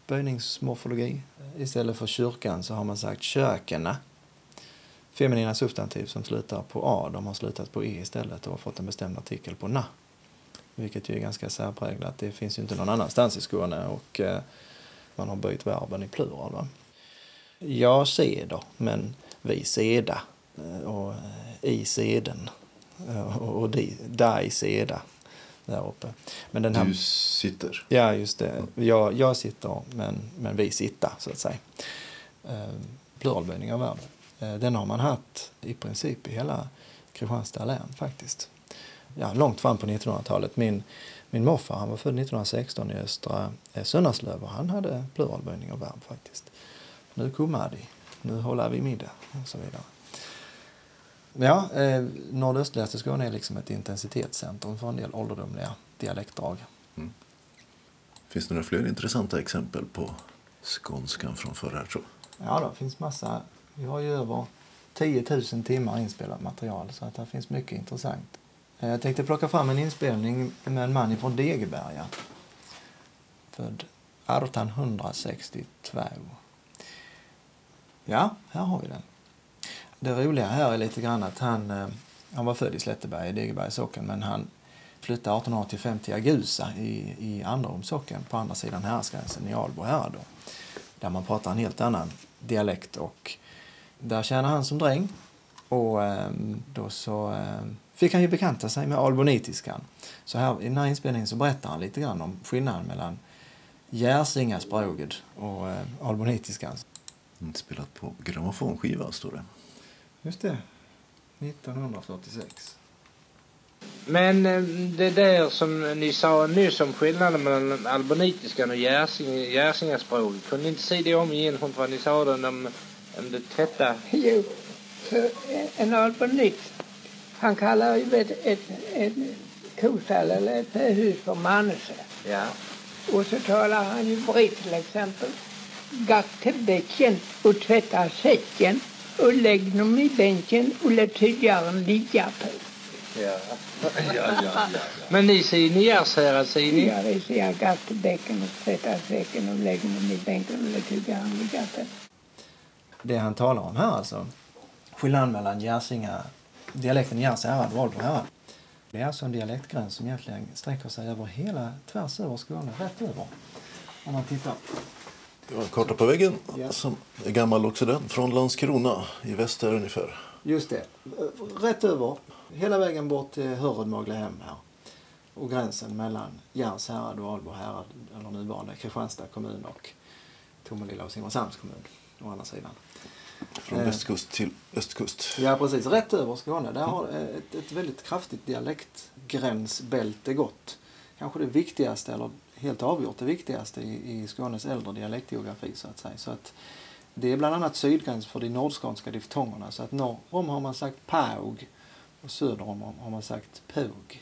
böjningsmorfologi. Istället för kyrkan så har man sagt kökena. Feminina substantiv som slutar på a, de har slutat på e istället och har fått en bestämd artikel på na. Vilket ju är ganska särpräglat. Det finns ju inte någon annanstans i Skåne och eh, man har böjt verben i plural. Va? Jag seder, men vi seda eh, och eh, i seden och di, dig seda där uppe. Men den här, du sitter? Ja, just det. Jag, jag sitter, men, men vi sitter, så att säga. Pluralböjning av verben. Den har man haft i princip i hela Kristianstad län faktiskt. Ja, långt fram på 1900-talet. Min min morfar han var född 1916 i östra eh, Sönnerslöv och han hade pluralböjning av verb faktiskt. Nu kommer de, nu håller vi middag och så vidare. Ja, eh, nordöstligaste Skåne är liksom ett intensitetscentrum för en del ålderdomliga dialektdrag. Mm. Finns det några fler intressanta exempel på skånskan från förr tror Ja, det finns massa. Vi har ju över 10 000 timmar inspelat material så att det finns mycket intressant. Eh, jag tänkte plocka fram en inspelning med en man från Degeberga. Född 1862. Ja, här har vi den. Det roliga här är lite grann att han, eh, han var född i Slätteberg, i Degebergs socken, men han flyttade 1885 till Agusa i, i Anderums socken på andra sidan häradsgränsen i Albo härad. där man pratar en helt annan dialekt. Och där tjänade han som dräng och eh, då så fick han ju bekanta sig med albonitiskan. Så här, i den här inspelningen så berättar han lite grann om skillnaden mellan Järsingaspråket och eh, albonitiskan. Inspelat på grammofonskiva, står det. Just det. 1946. Men eh, det där som ni sa nyss om skillnaden mellan albonitiskan och järsingaspråket. Kunde ni inte säga det om igen vad ni sa om, om det tvätta? Jo, för en albonit han kallar ju ett, ett, ett kostall eller ett hus för manse. Ja. Och så talar han ju britt till exempel. Gack till bäcken och tvätta säcken och lägg dem i bänken och låt tygaren ligga på. Ja. ja, ja, ja. Men ni säger Niershärad, säger ni? Ja, det säger. Gack till bäcken och tvätta säcken och lägg dem i bänken och låt tygaren ligga på. Det han talar om här alltså, skillnaden mellan Järsinga, dialekten Järns härad och Albo härad. Det är alltså en dialektgräns som egentligen sträcker sig över hela, tvärs över Skåne, rätt över. Om man tittar. Det var en karta på väggen som är gammal också den, från Landskrona i väster ungefär. Just det. Rätt över, hela vägen bort till Hörred-Möglehem här. Och gränsen mellan Järns härad och Albo härad, eller nuvarande Kristianstad kommun och Tomelilla och Simrishamns kommun å andra sidan. Från Eh. västkust till östkust. Ja, precis. Rätt över Skåne. Där har ett, ett väldigt kraftigt dialektgränsbälte gått. Kanske det viktigaste, eller helt avgjort det viktigaste i, i Skånes äldre dialektgeografi så att säga. Så att det är bland annat sydgräns för de nordskånska diftongerna. Så att norr om har man sagt paug och söder om har man sagt pug.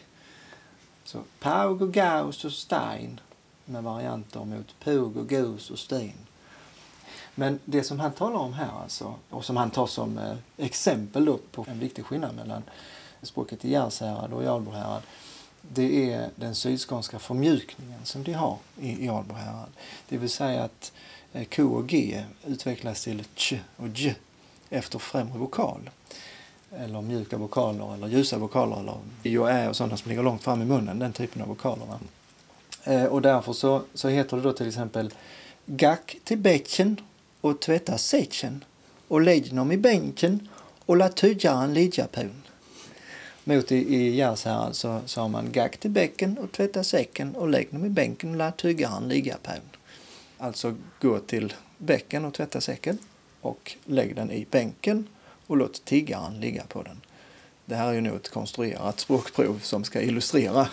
Så paug och gaus och stein med varianter mot pug och gus och sten. Men det som han talar om här alltså, och som han tar som eh, exempel då på en viktig skillnad mellan språket i Järshärad och i Albohärad, det är den sydskånska förmjukningen som de har i, i Albohärad. Det vill säga att eh, K och G utvecklas till Ch och J efter främre vokal. Eller mjuka vokaler eller ljusa vokaler eller I och Ä och sådana som ligger långt fram i munnen, den typen av vokaler. va. Eh, och därför så, så heter det då till exempel Gack till bäcken och tvätta säcken och lägg dem i bänken och låt tygaren ligga på. Mot i, i här alltså så sa man gack till bäcken och tvätta säcken och lägg dem i bänken och låt tygaren ligga på. Alltså gå till bäcken och tvätta säcken och lägg den i bänken och låt tiggaren ligga på den. Det här är ju nog ett konstruerat språkprov som ska illustrera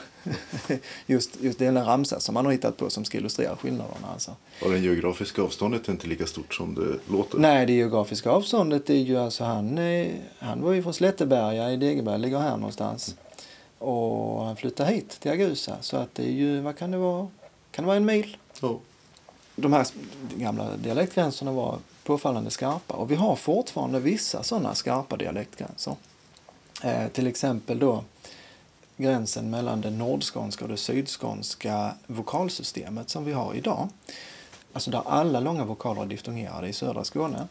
just, just den ramsa som man har hittat på som ska illustrera skillnaderna. Alltså. Och det geografiska avståndet är inte lika stort som det låter. Nej, det geografiska avståndet är ju alltså han, han var ju från Slätteberga i Degeberg, ligger här någonstans. Och han flyttade hit till Augusta så att det är ju, vad kan det vara? Kan det vara en mil? Ja. De här gamla dialektgränserna var påfallande skarpa och vi har fortfarande vissa sådana skarpa dialektgränser. Eh, till exempel då gränsen mellan det nordskånska och det sydskånska vokalsystemet som vi har idag. Alltså där alla långa vokaler är diftongerade i södra Skåne.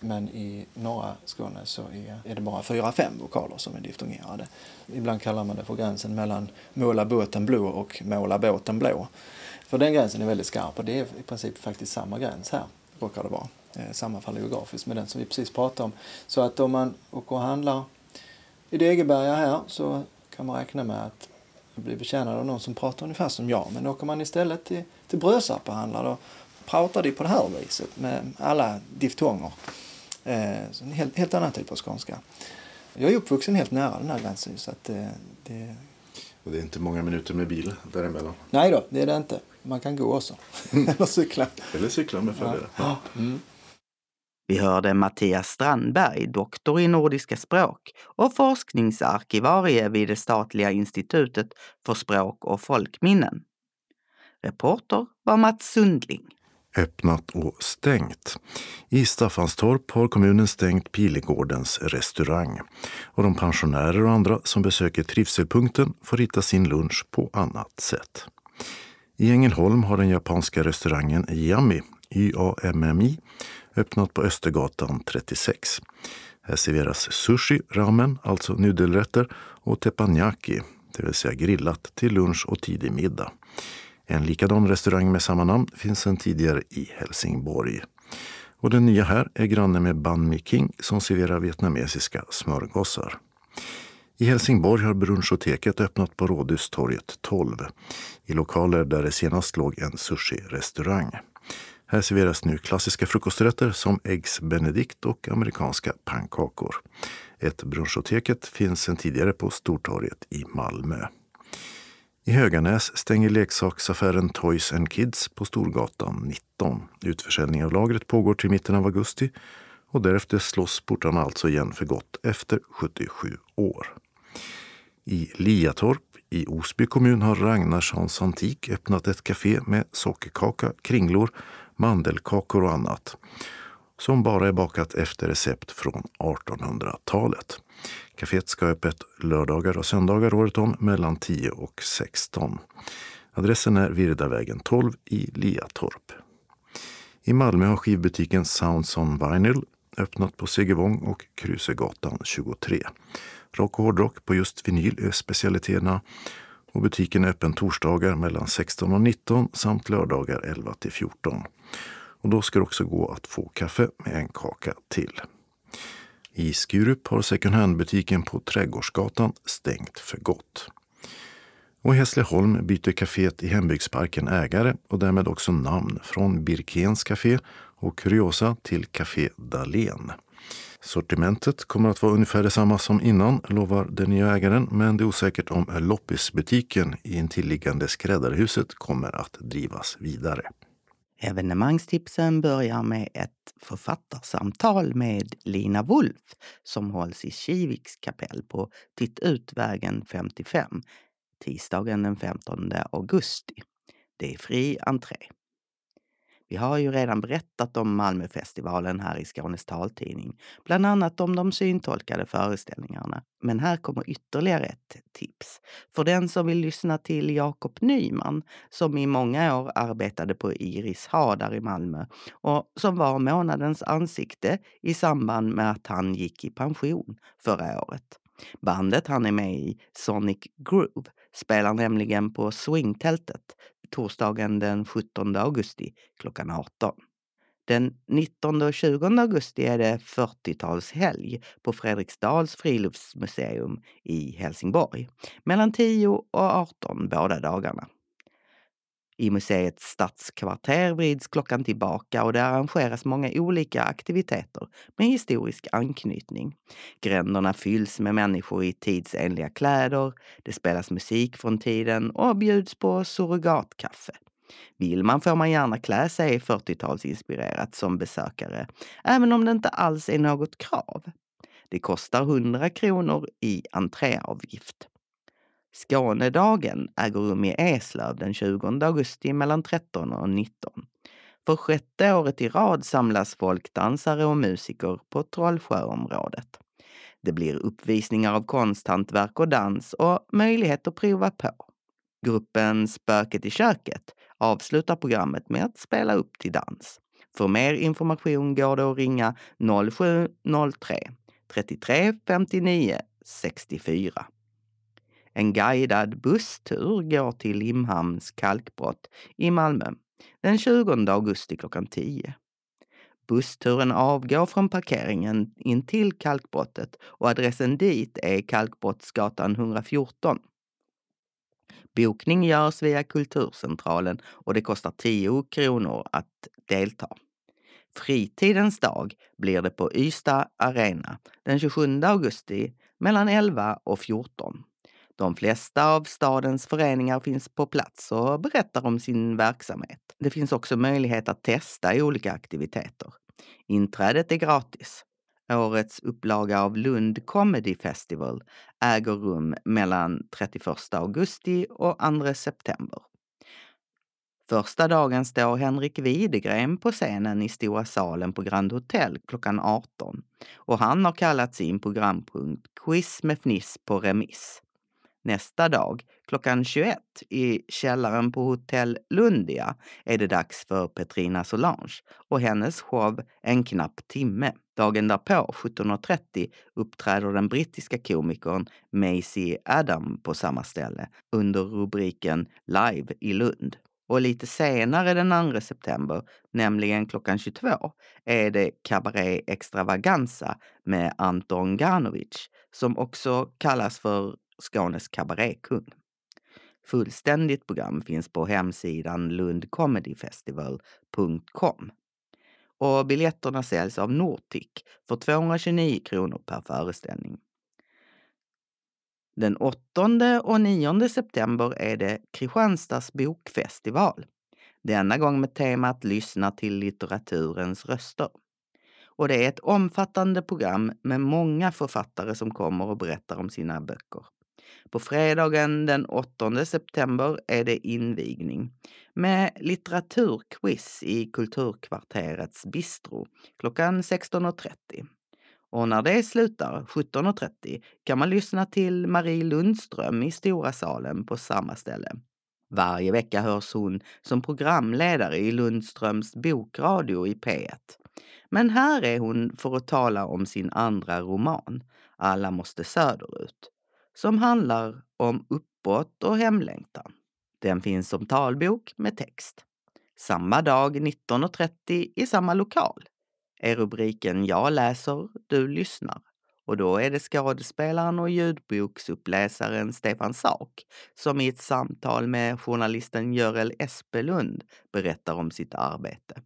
Men i norra Skåne så är, är det bara fyra, fem vokaler som är diftongerade. Ibland kallar man det för gränsen mellan måla båten blå och måla båten blå. För den gränsen är väldigt skarp och det är i princip faktiskt samma gräns här, råkar det vara. Eh, sammanfaller geografiskt med den som vi precis pratade om. Så att om man åker och handlar i Degeberga här så kan man räkna med att bli betjänad av någon som pratar ungefär som jag. Men åker man istället till, till Brösarp och handlar då pratar de på det här viset med alla diftonger. Eh, så en helt, helt annan typ av skånska. Jag är uppvuxen helt nära den här gränsen så att det, det... Och det är inte många minuter med bil däremellan. Nej då, det är det inte. Man kan gå också. Eller cykla. Eller cykla med följare. Ja. Mm. Vi hörde Mattias Strandberg, doktor i nordiska språk och forskningsarkivarie vid det statliga institutet för språk och folkminnen. Reporter var Mats Sundling. öppnat och stängt. I Staffanstorp har kommunen stängt Pilegårdens restaurang och de pensionärer och andra som besöker trivselpunkten får hitta sin lunch på annat sätt. I Ängelholm har den japanska restaurangen Yami, Y-A-M-M-I, öppnat på Östergatan 36. Här serveras sushi, ramen, alltså nudelrätter, och teppanyaki, det vill säga grillat, till lunch och tidig middag. En likadan restaurang med samma namn finns sedan tidigare i Helsingborg. Och den nya här är granne med Ban Mi King som serverar vietnamesiska smörgåsar. I Helsingborg har Brunchoteket öppnat på Rådhustorget 12 i lokaler där det senast låg en sushi-restaurang. Här serveras nu klassiska frukosträtter som äggs benedict och amerikanska pannkakor. Ett Brunchoteket finns sedan tidigare på Stortorget i Malmö. I Höganäs stänger leksaksaffären Toys and Kids på Storgatan 19. Utförsäljning av lagret pågår till mitten av augusti och därefter slås portarna alltså igen för gott efter 77 år. I Liatorp i Osby kommun har Ragnarssons Antik öppnat ett café med sockerkaka, kringlor, mandelkakor och annat som bara är bakat efter recept från 1800-talet. Caféet ska ha öppet lördagar och söndagar året om mellan 10 och 16. Adressen är Virdavägen 12 i Liatorp. I Malmö har skivbutiken Sounds on Vinyl öppnat på Segevång och Krusegatan 23. Rock och hårdrock på just vinyl är specialiteterna och butiken är öppen torsdagar mellan 16 och 19 samt lördagar 11 till 14. Och då ska det också gå att få kaffe med en kaka till. I Skurup har second hand-butiken på Trädgårdsgatan stängt för gott. Och i Hässleholm byter kaféet i Hembygdsparken ägare och därmed också namn från Birkens café och Kuriosa till Café Dalen. Sortimentet kommer att vara ungefär detsamma som innan, lovar den nya ägaren, men det är osäkert om loppisbutiken i intilliggande skräddarhuset kommer att drivas vidare. Evenemangstipsen börjar med ett författarsamtal med Lina Wolf som hålls i Kiviks kapell på Titt 55 tisdagen den 15 augusti. Det är fri entré. Vi har ju redan berättat om Malmöfestivalen här i Skånes taltidning, bland annat om de syntolkade föreställningarna. Men här kommer ytterligare ett tips. För den som vill lyssna till Jakob Nyman, som i många år arbetade på Iris Hadar i Malmö och som var månadens ansikte i samband med att han gick i pension förra året. Bandet han är med i, Sonic Groove, spelar nämligen på Swingtältet torsdagen den 17 augusti klockan 18. Den 19 och 20 augusti är det 40-talshelg på Fredriksdals friluftsmuseum i Helsingborg. Mellan 10 och 18 båda dagarna. I museets stadskvarter vrids klockan tillbaka och det arrangeras många olika aktiviteter med historisk anknytning. Gränderna fylls med människor i tidsenliga kläder, det spelas musik från tiden och bjuds på surrogatkaffe. Vill man får man gärna klä sig 40-talsinspirerat som besökare, även om det inte alls är något krav. Det kostar 100 kronor i entréavgift. Skånedagen äger rum i Eslöv den 20 augusti mellan 13 och 19. För sjätte året i rad samlas folkdansare och musiker på Trollsjöområdet. Det blir uppvisningar av konsthantverk och dans och möjlighet att prova på. Gruppen Spöket i köket avslutar programmet med att spela upp till dans. För mer information går det att ringa 0703 33 59 64. En guidad busstur går till Limhamns kalkbrott i Malmö den 20 augusti klockan 10. Bussturen avgår från parkeringen in till kalkbrottet och adressen dit är Kalkbrottsgatan 114. Bokning görs via Kulturcentralen och det kostar 10 kronor att delta. Fritidens dag blir det på Ystad Arena den 27 augusti mellan 11 och 14. De flesta av stadens föreningar finns på plats och berättar om sin verksamhet. Det finns också möjlighet att testa i olika aktiviteter. Inträdet är gratis. Årets upplaga av Lund Comedy Festival äger rum mellan 31 augusti och 2 september. Första dagen står Henrik Widegren på scenen i Stora salen på Grand Hotel klockan 18 och han har kallat sin programpunkt Quiz med fniss på remiss. Nästa dag, klockan 21 i källaren på Hotell Lundia, är det dags för Petrina Solange och hennes show En knapp timme. Dagen därpå, 17.30, uppträder den brittiska komikern Maisie Adam på samma ställe under rubriken Live i Lund. Och lite senare den 2 september, nämligen klockan 22, är det Cabaret Extravaganza med Anton Ganovic, som också kallas för Skånes kabarékung. Fullständigt program finns på hemsidan lundcomedyfestival.com. Och biljetterna säljs av Nortic för 229 kronor per föreställning. Den 8 och 9 september är det Kristianstads bokfestival. Denna gång med temat Lyssna till litteraturens röster. Och det är ett omfattande program med många författare som kommer och berättar om sina böcker. På fredagen den 8 september är det invigning med litteraturquiz i Kulturkvarterets bistro klockan 16.30. Och när det slutar 17.30 kan man lyssna till Marie Lundström i Stora salen på samma ställe. Varje vecka hörs hon som programledare i Lundströms bokradio i P1. Men här är hon för att tala om sin andra roman, Alla måste söderut, som handlar om uppbrott och hemlängtan. Den finns som talbok med text. Samma dag 19.30 i samma lokal är rubriken Jag läser, du lyssnar. Och då är det skådespelaren och ljudboksuppläsaren Stefan Sauk som i ett samtal med journalisten Görel Espelund berättar om sitt arbete.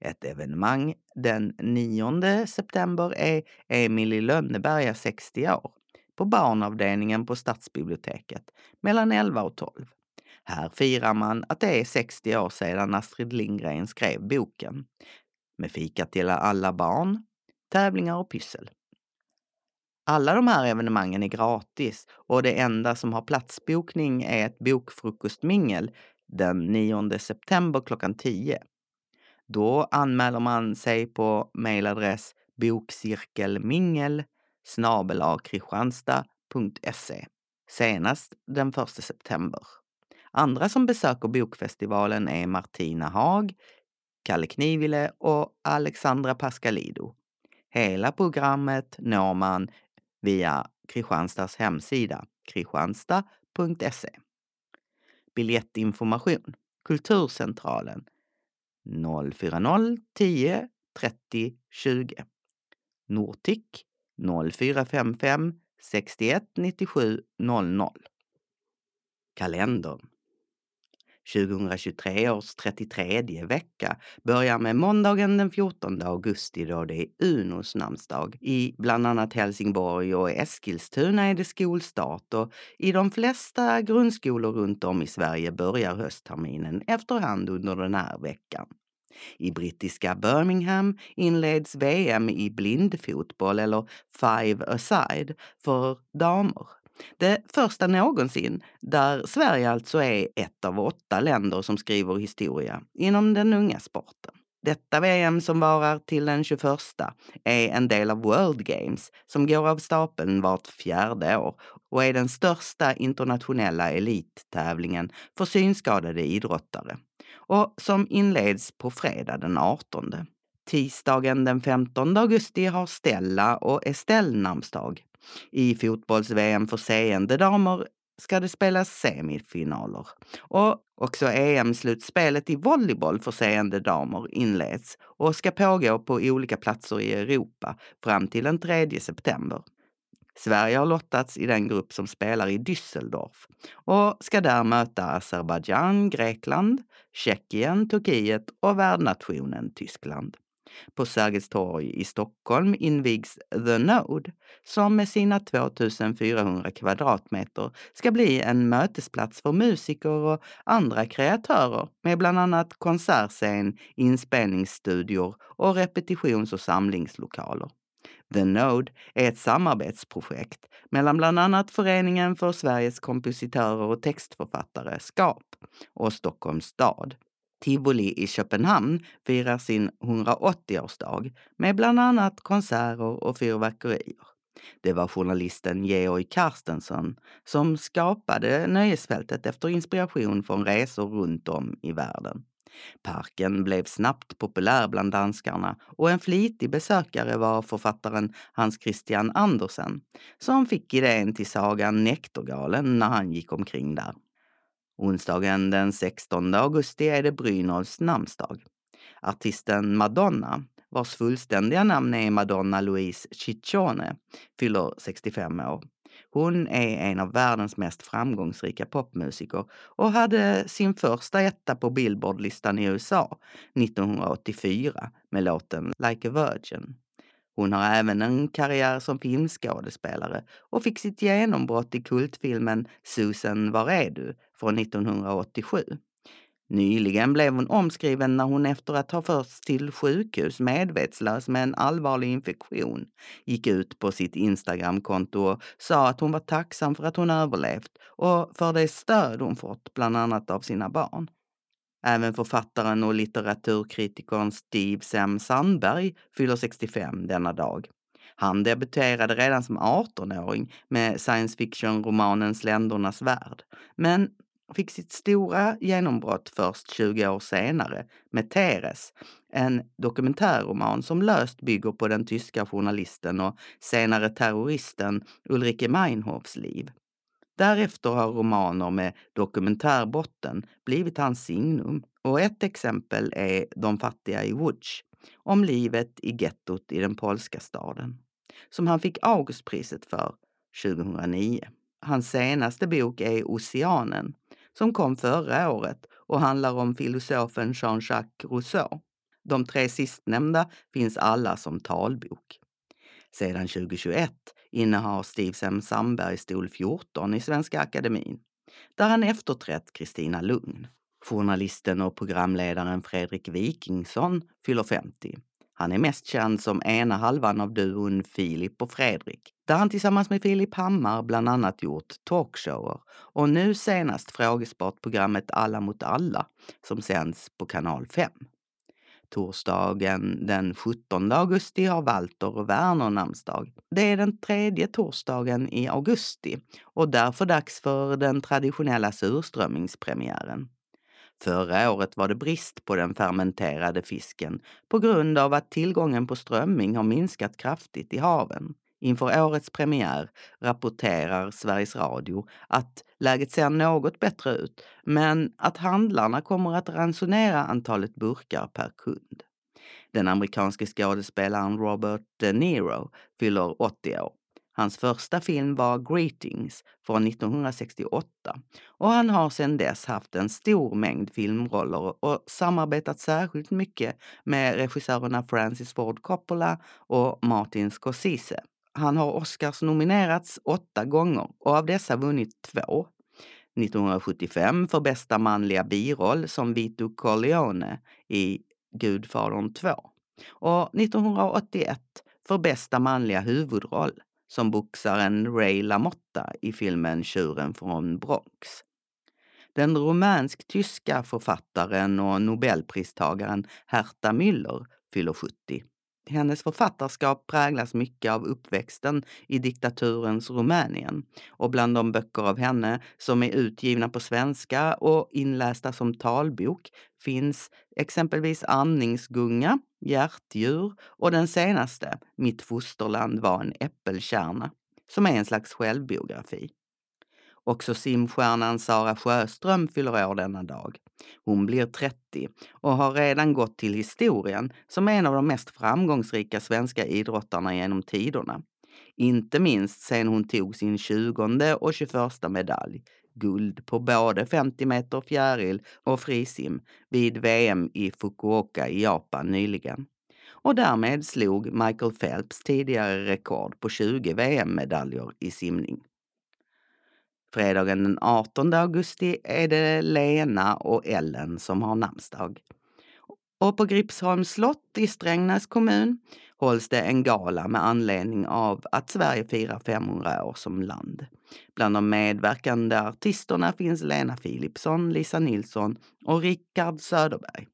Ett evenemang den 9 september är Emil i Lönneberga 60 år på barnavdelningen på Stadsbiblioteket mellan 11 och 12. Här firar man att det är 60 år sedan Astrid Lindgren skrev boken med fika till alla barn, tävlingar och pyssel. Alla de här evenemangen är gratis och det enda som har platsbokning är ett bokfrukostmingel den 9 september klockan 10. Då anmäler man sig på mejladress bokcirkelmingel kristianstad.se senast den 1 september. Andra som besöker bokfestivalen är Martina Haag, Kalle Knivile och Alexandra Pascalido. Hela programmet når man via Kristianstads hemsida kristianstad.se. Biljettinformation Kulturcentralen 040 10 30 20. Nortic 0455 61 97 00. Kalendern 2023 års 33 vecka börjar med måndagen den 14 augusti då det är Unos namnsdag. I bland annat Helsingborg och Eskilstuna är det skolstart och i de flesta grundskolor runt om i Sverige börjar höstterminen efterhand under den här veckan. I brittiska Birmingham inleds VM i blindfotboll eller five-a-side för damer. Det första någonsin, där Sverige alltså är ett av åtta länder som skriver historia inom den unga sporten. Detta VM som varar till den 21 är en del av World Games som går av stapeln vart fjärde år och är den största internationella elittävlingen för synskadade idrottare och som inleds på fredag den 18. Tisdagen den 15 augusti har Stella och Estelle namnsdag. I fotbolls-VM för seende damer ska det spelas semifinaler. Och också EM-slutspelet i volleyboll för seende damer inleds och ska pågå på olika platser i Europa fram till den 3 september. Sverige har lottats i den grupp som spelar i Düsseldorf och ska där möta Azerbajdzjan, Grekland, Tjeckien, Turkiet och värdnationen Tyskland. På Sergels torg i Stockholm invigs The Node som med sina 2400 kvadratmeter ska bli en mötesplats för musiker och andra kreatörer med bland annat konsertscen, inspelningsstudior och repetitions och samlingslokaler. The Node är ett samarbetsprojekt mellan bland annat Föreningen för Sveriges kompositörer och textförfattare, SKAP, och Stockholms stad. Tivoli i Köpenhamn firar sin 180-årsdag med bland annat konserter och fyrverkerier. Det var journalisten Georg Carstensen som skapade nöjesfältet efter inspiration från resor runt om i världen. Parken blev snabbt populär bland danskarna och en flitig besökare var författaren Hans Christian Andersen som fick idén till sagan Näktergalen när han gick omkring där. Onsdagen den 16 augusti är det Brynolfs namnsdag. Artisten Madonna, vars fullständiga namn är Madonna Louise Ciccione, fyller 65 år. Hon är en av världens mest framgångsrika popmusiker och hade sin första etta på Billboardlistan i USA 1984 med låten Like a Virgin. Hon har även en karriär som filmskådespelare och fick sitt genombrott i kultfilmen Susan, var är du? från 1987. Nyligen blev hon omskriven när hon efter att ha förts till sjukhus medvetslös med en allvarlig infektion gick ut på sitt Instagramkonto och sa att hon var tacksam för att hon överlevt och för det stöd hon fått, bland annat av sina barn. Även författaren och litteraturkritikern Steve Sam Sandberg fyller 65 denna dag. Han debuterade redan som 18-åring med science fiction-romanen Sländornas värld, men fick sitt stora genombrott först 20 år senare med Teres, en dokumentärroman som löst bygger på den tyska journalisten och senare terroristen Ulrike Meinhofs liv. Därefter har romaner med dokumentärbotten blivit hans signum och ett exempel är De fattiga i Łódź, om livet i gettot i den polska staden, som han fick Augustpriset för 2009. Hans senaste bok är Oceanen, som kom förra året och handlar om filosofen Jean-Jacques Rousseau. De tre sistnämnda finns alla som talbok. Sedan 2021 innehar Steve Sem Sandberg stol 14 i Svenska Akademin, där han efterträtt Kristina Lugn. Journalisten och programledaren Fredrik Wikingsson fyller 50. Han är mest känd som ena halvan av duon Filip och Fredrik, där han tillsammans med Filip Hammar bland annat gjort talkshower och nu senast frågesportprogrammet Alla mot alla som sänds på kanal 5. Torsdagen den 17 augusti har Walter och Werner namnsdag. Det är den tredje torsdagen i augusti och därför dags för den traditionella surströmmingspremiären. Förra året var det brist på den fermenterade fisken på grund av att tillgången på strömming har minskat kraftigt i haven. Inför årets premiär rapporterar Sveriges Radio att läget ser något bättre ut, men att handlarna kommer att ransonera antalet burkar per kund. Den amerikanske skådespelaren Robert De Niro fyller 80 år. Hans första film var Greetings från 1968 och han har sedan dess haft en stor mängd filmroller och samarbetat särskilt mycket med regissörerna Francis Ford Coppola och Martin Scorsese. Han har Oscars nominerats åtta gånger och av dessa vunnit två. 1975 för bästa manliga biroll som Vito Corleone i Gudfadern 2 och 1981 för bästa manliga huvudroll som boxaren Ray LaMotta i filmen Tjuren från Bronx. Den rumänsk-tyska författaren och nobelpristagaren Herta Müller fyller 70. Hennes författarskap präglas mycket av uppväxten i diktaturens Rumänien och bland de böcker av henne som är utgivna på svenska och inlästa som talbok finns exempelvis Andningsgunga, Hjärtdjur och den senaste, Mitt fosterland var en äppelkärna, som är en slags självbiografi. Också simstjärnan Sara Sjöström fyller år denna dag. Hon blir 30 och har redan gått till historien som en av de mest framgångsrika svenska idrottarna genom tiderna. Inte minst sen hon tog sin 20 och 21 medalj, guld på både 50 meter fjäril och frisim vid VM i Fukuoka i Japan nyligen. Och därmed slog Michael Phelps tidigare rekord på 20 VM-medaljer i simning. Fredagen den 18 augusti är det Lena och Ellen som har namnsdag. Och på Gripsholms slott i Strängnäs kommun hålls det en gala med anledning av att Sverige firar 500 år som land. Bland de medverkande artisterna finns Lena Philipsson, Lisa Nilsson och Rickard Söderberg.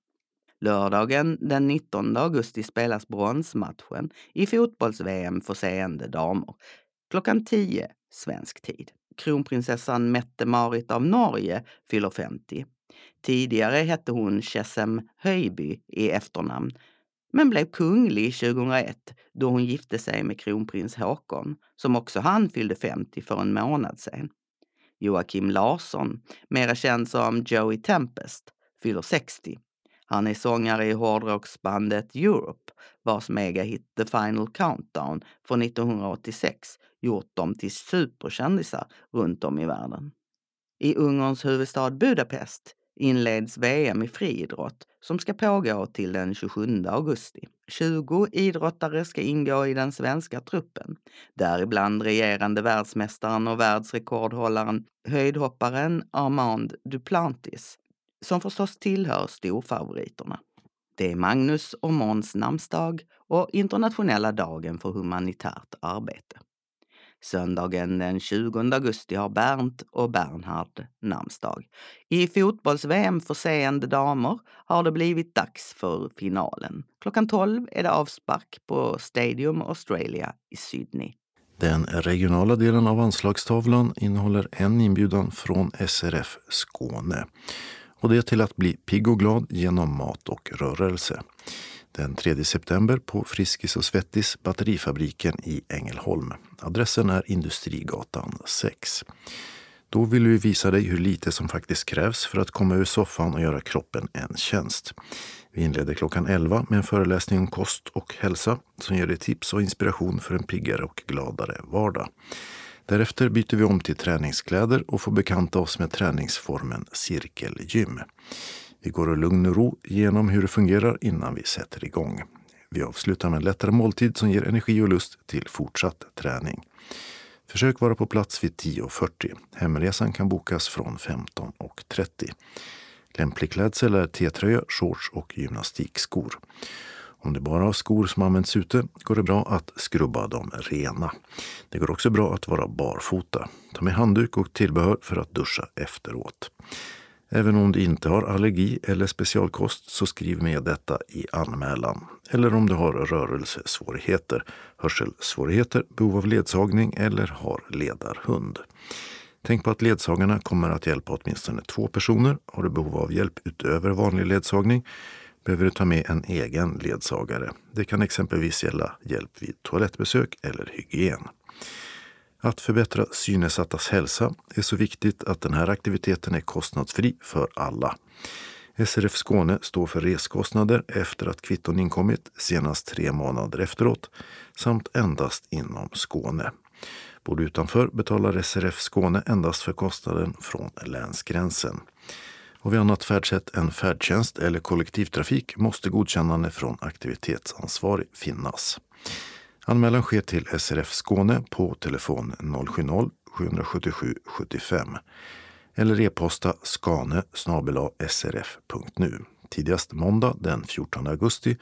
Lördagen den 19 augusti spelas bronsmatchen i fotbolls-VM för seende damer klockan 10 svensk tid kronprinsessan Mette-Marit av Norge fyller 50. Tidigare hette hon Chesem Höjby i efternamn, men blev kunglig 2001 då hon gifte sig med kronprins Håkon, som också han fyllde 50 för en månad sedan. Joakim Larsson, mera känd som Joey Tempest, fyller 60. Han är sångare i hårdrocksbandet Europe vars megahit The Final Countdown från 1986 gjort dem till superkändisar runt om i världen. I Ungerns huvudstad Budapest inleds VM i friidrott som ska pågå till den 27 augusti. 20 idrottare ska ingå i den svenska truppen, däribland regerande världsmästaren och världsrekordhållaren höjdhopparen Armand Duplantis, som förstås tillhör storfavoriterna. Det är Magnus och Måns namnsdag och internationella dagen för humanitärt arbete. Söndagen den 20 augusti har Bernt och Bernhard namnsdag. I fotbolls-VM för seende damer har det blivit dags för finalen. Klockan 12 är det avspark på Stadium Australia i Sydney. Den regionala delen av anslagstavlan innehåller en inbjudan från SRF Skåne. Och det till att bli pigg och glad genom mat och rörelse den 3 september på Friskis och Svettis batterifabriken i Ängelholm. Adressen är Industrigatan 6. Då vill vi visa dig hur lite som faktiskt krävs för att komma ur soffan och göra kroppen en tjänst. Vi inleder klockan 11 med en föreläsning om kost och hälsa som ger dig tips och inspiration för en piggare och gladare vardag. Därefter byter vi om till träningskläder och får bekanta oss med träningsformen cirkelgym. Vi går i lugn och ro igenom hur det fungerar innan vi sätter igång. Vi avslutar med en lättare måltid som ger energi och lust till fortsatt träning. Försök vara på plats vid 10.40. Hemresan kan bokas från 15.30. Lämplig klädsel är T-tröja, shorts och gymnastikskor. Om du bara har skor som används ute går det bra att skrubba dem rena. Det går också bra att vara barfota. Ta med handduk och tillbehör för att duscha efteråt. Även om du inte har allergi eller specialkost så skriv med detta i anmälan. Eller om du har rörelsesvårigheter, hörselsvårigheter, behov av ledsagning eller har ledarhund. Tänk på att ledsagarna kommer att hjälpa åtminstone två personer. Har du behov av hjälp utöver vanlig ledsagning behöver du ta med en egen ledsagare. Det kan exempelvis gälla hjälp vid toalettbesök eller hygien. Att förbättra synesattas hälsa är så viktigt att den här aktiviteten är kostnadsfri för alla. SRF Skåne står för reskostnader efter att kvitton inkommit senast tre månader efteråt samt endast inom Skåne. Bor du utanför betalar SRF Skåne endast för kostnaden från länsgränsen. Och vid annat färdsätt än färdtjänst eller kollektivtrafik måste godkännande från aktivitetsansvarig finnas. Anmälan sker till SRF Skåne på telefon 070-777 75 eller e-posta skane srf.nu. Tidigast måndag den 14 augusti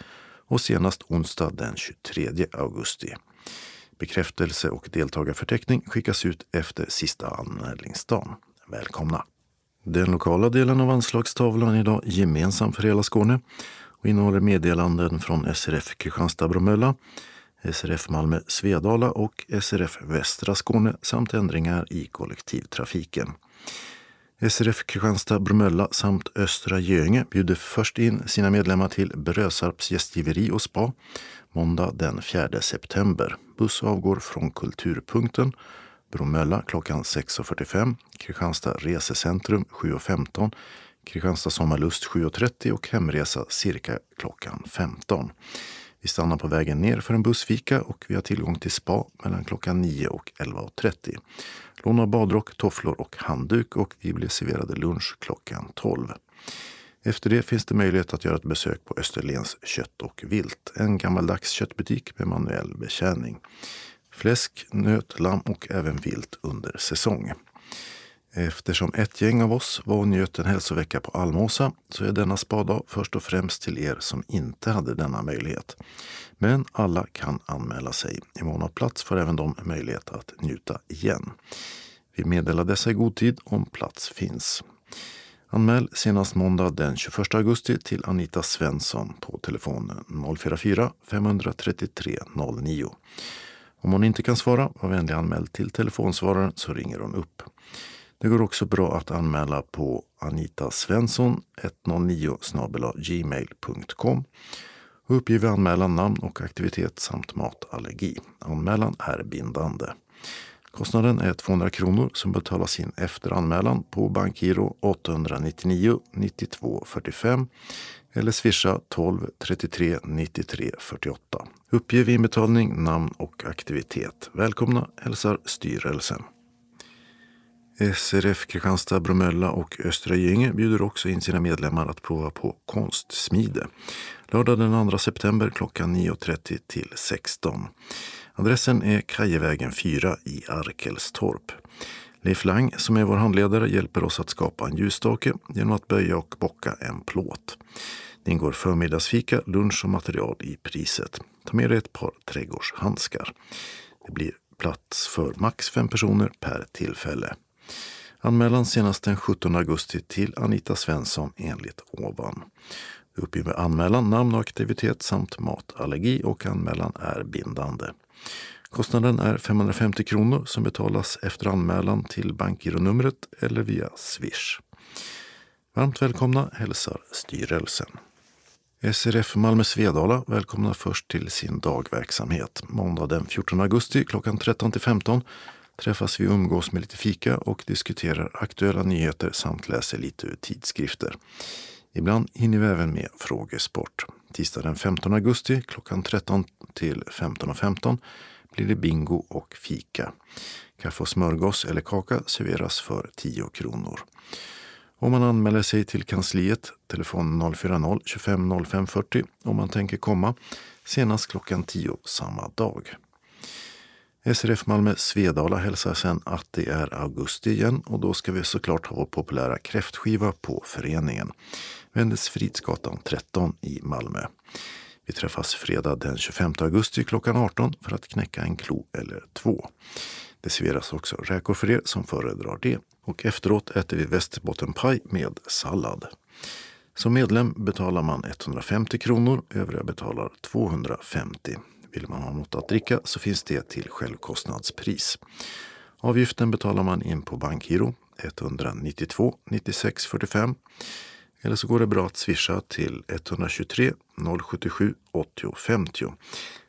och senast onsdag den 23 augusti. Bekräftelse och deltagarförteckning skickas ut efter sista anmälningsdagen. Välkomna! Den lokala delen av anslagstavlan är idag gemensam för hela Skåne och innehåller meddelanden från SRF Kristianstad-Bromölla SRF Malmö Svedala och SRF Västra Skåne samt ändringar i kollektivtrafiken. SRF Kristianstad Bromölla samt Östra Göinge bjuder först in sina medlemmar till Brösarps gästgiveri och spa måndag den 4 september. Buss avgår från Kulturpunkten Bromölla klockan 6.45, Kristianstad Resecentrum 7.15, Kristianstad Sommarlust 7.30 och hemresa cirka klockan 15. Vi stannar på vägen ner för en bussfika och vi har tillgång till spa mellan klockan 9 och 11.30. Låna badrock, tofflor och handduk och vi blir serverade lunch klockan 12. Efter det finns det möjlighet att göra ett besök på Österlens kött och vilt. En gammaldags köttbutik med manuell betjäning. Fläsk, nöt, lamm och även vilt under säsong. Eftersom ett gäng av oss var och njöt en hälsovecka på Almåsa så är denna spadag först och främst till er som inte hade denna möjlighet. Men alla kan anmäla sig. I mån av plats får även de möjlighet att njuta igen. Vi meddelar dessa i god tid om plats finns. Anmäl senast måndag den 21 augusti till Anita Svensson på telefon 044 533 09. Om hon inte kan svara, var vänlig anmäl till telefonsvararen så ringer hon upp. Det går också bra att anmäla på Anita Svensson 109 gmail.com och uppge vid anmälan namn och aktivitet samt matallergi. Anmälan är bindande. Kostnaden är 200 kronor som betalas in efter anmälan på bankgiro 899 92 45 eller swisha 12 33 93 48. Uppge vid inbetalning namn och aktivitet. Välkomna hälsar styrelsen. SRF Kristianstad, Bromölla och Östra Gynge bjuder också in sina medlemmar att prova på konstsmide. Lördag den 2 september klockan 9.30 till 16. Adressen är Kajevägen 4 i Arkelstorp. Leif Lang, som är vår handledare, hjälper oss att skapa en ljusstake genom att böja och bocka en plåt. Det ingår förmiddagsfika, lunch och material i priset. Ta med dig ett par trädgårdshandskar. Det blir plats för max fem personer per tillfälle. Anmälan senast den 17 augusti till Anita Svensson enligt ovan. Uppgiv med anmälan, namn och aktivitet samt matallergi och anmälan är bindande. Kostnaden är 550 kronor som betalas efter anmälan till bankgironumret eller via Swish. Varmt välkomna hälsar styrelsen. SRF Malmö Svedala välkomnar först till sin dagverksamhet. Måndag den 14 augusti klockan 13 till 15 träffas vi och umgås med lite fika och diskuterar aktuella nyheter samt läser lite ur tidskrifter. Ibland hinner vi även med frågesport. Tisdag den 15 augusti klockan 13 till 15.15 .15 blir det bingo och fika. Kaffe och smörgås eller kaka serveras för 10 kronor. Om man anmäler sig till kansliet, telefon 040-25 05 40 om man tänker komma, senast klockan 10 samma dag. SRF Malmö Svedala hälsar sen att det är augusti igen och då ska vi såklart ha vår populära kräftskiva på föreningen. Vendes Fridsgatan 13 i Malmö. Vi träffas fredag den 25 augusti klockan 18 för att knäcka en klo eller två. Det serveras också räkor för er som föredrar det och efteråt äter vi västerbottenpaj med sallad. Som medlem betalar man 150 kronor, övriga betalar 250. Vill man ha något att dricka så finns det till självkostnadspris. Avgiften betalar man in på bankgiro 192 96 45 eller så går det bra att swisha till 123 077 80 50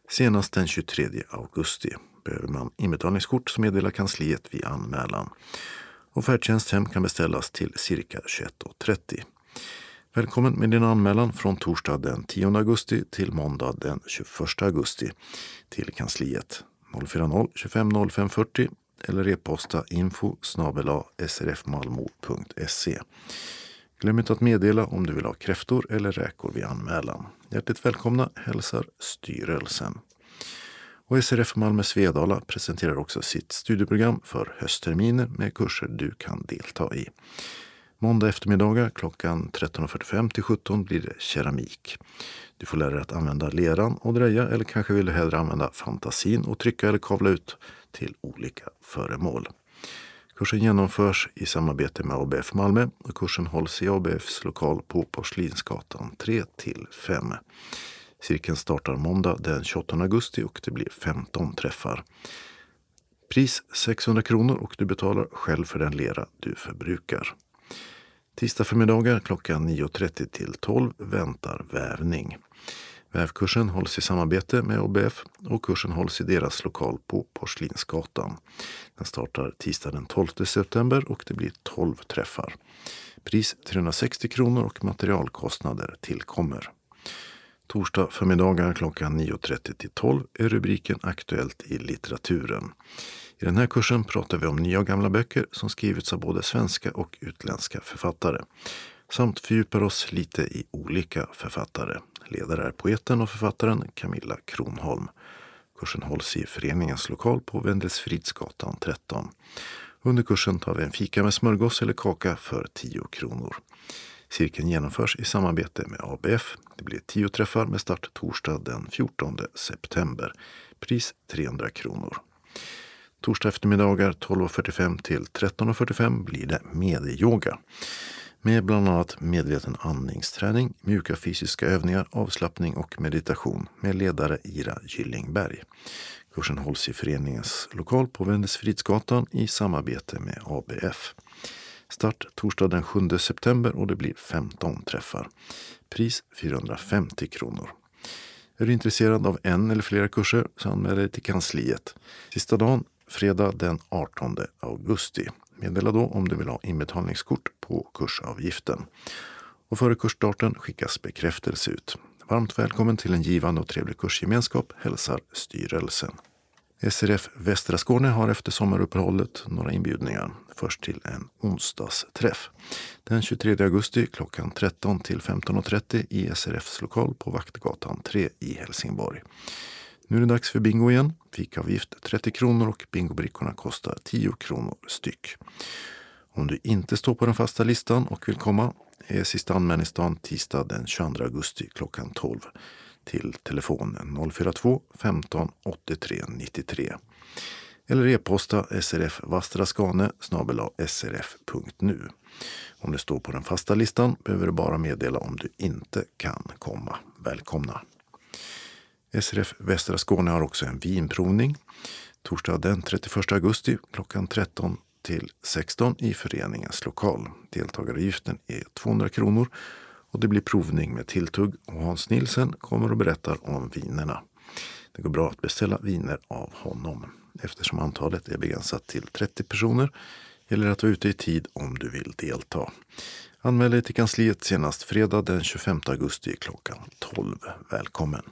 senast den 23 augusti. Behöver man inbetalningskort så meddelar kansliet vid anmälan. Och färdtjänst hem kan beställas till cirka 21.30. Välkommen med din anmälan från torsdag den 10 augusti till måndag den 21 augusti till kansliet 040 25 05 40 eller e-posta info srfmalmo.se. Glöm inte att meddela om du vill ha kräftor eller räkor vid anmälan. Hjärtligt välkomna hälsar styrelsen. Och SRF Malmö Svedala presenterar också sitt studieprogram för höstterminer med kurser du kan delta i. Måndag eftermiddagar klockan 13.45 till 17 blir det keramik. Du får lära dig att använda leran och dreja eller kanske vill du hellre använda fantasin och trycka eller kavla ut till olika föremål. Kursen genomförs i samarbete med ABF Malmö och kursen hålls i ABFs lokal på Porslinsgatan 3 till 5. Cirkeln startar måndag den 28 augusti och det blir 15 träffar. Pris 600 kronor och du betalar själv för den lera du förbrukar. Tisdag förmiddagar klockan 9.30 till 12 väntar vävning. Vävkursen hålls i samarbete med ABF och kursen hålls i deras lokal på Porslinsgatan. Den startar tisdag den 12 september och det blir 12 träffar. Pris 360 kronor och materialkostnader tillkommer. Torsdag förmiddagar klockan 9.30 till 12 är rubriken Aktuellt i litteraturen. I den här kursen pratar vi om nya och gamla böcker som skrivits av både svenska och utländska författare. Samt fördjupar oss lite i olika författare. Ledare är poeten och författaren Camilla Kronholm. Kursen hålls i föreningens lokal på Wendelsfridsgatan 13. Under kursen tar vi en fika med smörgås eller kaka för 10 kronor. Cirkeln genomförs i samarbete med ABF. Det blir 10 träffar med start torsdag den 14 september. Pris 300 kronor. Torsdag eftermiddagar 12.45 till 13.45 blir det medyoga. Med bland annat medveten andningsträning, mjuka fysiska övningar, avslappning och meditation med ledare Ira Gyllingberg. Kursen hålls i föreningens lokal på Wendelsfridsgatan i samarbete med ABF. Start torsdag den 7 september och det blir 15 träffar. Pris 450 kronor. Är du intresserad av en eller flera kurser så anmäl dig till kansliet. Sista dagen fredag den 18 augusti. Meddela då om du vill ha inbetalningskort på kursavgiften. Och före kursstarten skickas bekräftelse ut. Varmt välkommen till en givande och trevlig kursgemenskap hälsar styrelsen. SRF Västra Skåne har efter sommaruppehållet några inbjudningar. Först till en onsdagsträff. Den 23 augusti klockan 13 till 15.30 i SRFs lokal på Vaktgatan 3 i Helsingborg. Nu är det dags för bingo igen. Fikavgift 30 kronor och bingobrickorna kostar 10 kronor styck. Om du inte står på den fasta listan och vill komma är sista anmälningsdagen tisdag den 22 augusti klockan 12 till telefon 042 15 83 93 eller e-posta srfvastraskane srf.nu. Om du står på den fasta listan behöver du bara meddela om du inte kan komma. Välkomna! SRF Västra Skåne har också en vinprovning torsdag den 31 augusti klockan 13 till 16 i föreningens lokal. Deltagaravgiften är 200 kronor och det blir provning med tilltugg och Hans Nilsen kommer och berättar om vinerna. Det går bra att beställa viner av honom. Eftersom antalet är begränsat till 30 personer gäller det att vara ute i tid om du vill delta. Anmäl dig till kansliet senast fredag den 25 augusti klockan 12. Välkommen!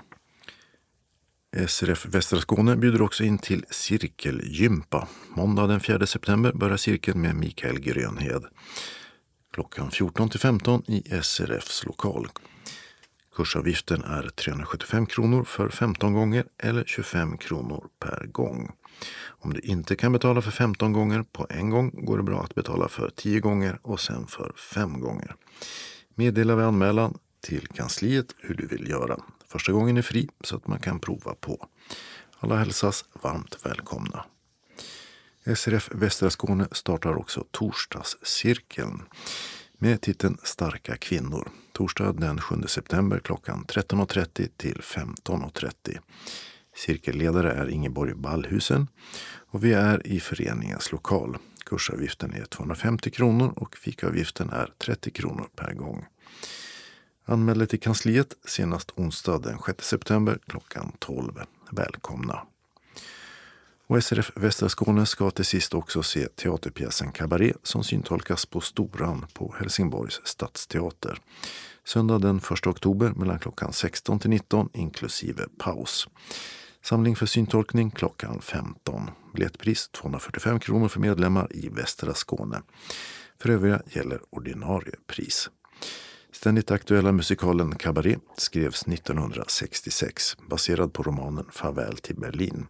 SRF Västra Skåne bjuder också in till cirkelgympa. Måndag den 4 september börjar cirkeln med Mikael Grönhed. Klockan 14 till 15 i SRFs lokal. Kursavgiften är 375 kronor för 15 gånger eller 25 kronor per gång. Om du inte kan betala för 15 gånger på en gång går det bra att betala för 10 gånger och sen för 5 gånger. Meddela vid anmälan till kansliet hur du vill göra. Första gången är fri så att man kan prova på. Alla hälsas varmt välkomna. SRF Västra Skåne startar också torsdagscirkeln med titeln Starka kvinnor. Torsdag den 7 september klockan 13.30 till 15.30. Cirkelledare är Ingeborg Ballhusen och vi är i föreningens lokal. Kursavgiften är 250 kronor och fikaavgiften är 30 kronor per gång. Anmäl dig till kansliet senast onsdag den 6 september klockan 12. Välkomna! Och SRF Västra Skåne ska till sist också se teaterpjäsen Cabaret som syntolkas på Storan på Helsingborgs stadsteater. Söndag den 1 oktober mellan klockan 16 till 19 inklusive paus. Samling för syntolkning klockan 15. Biljettpris 245 kronor för medlemmar i Västra Skåne. För övriga gäller ordinarie pris. Ständigt aktuella musikalen Cabaret skrevs 1966 baserad på romanen Farväl till Berlin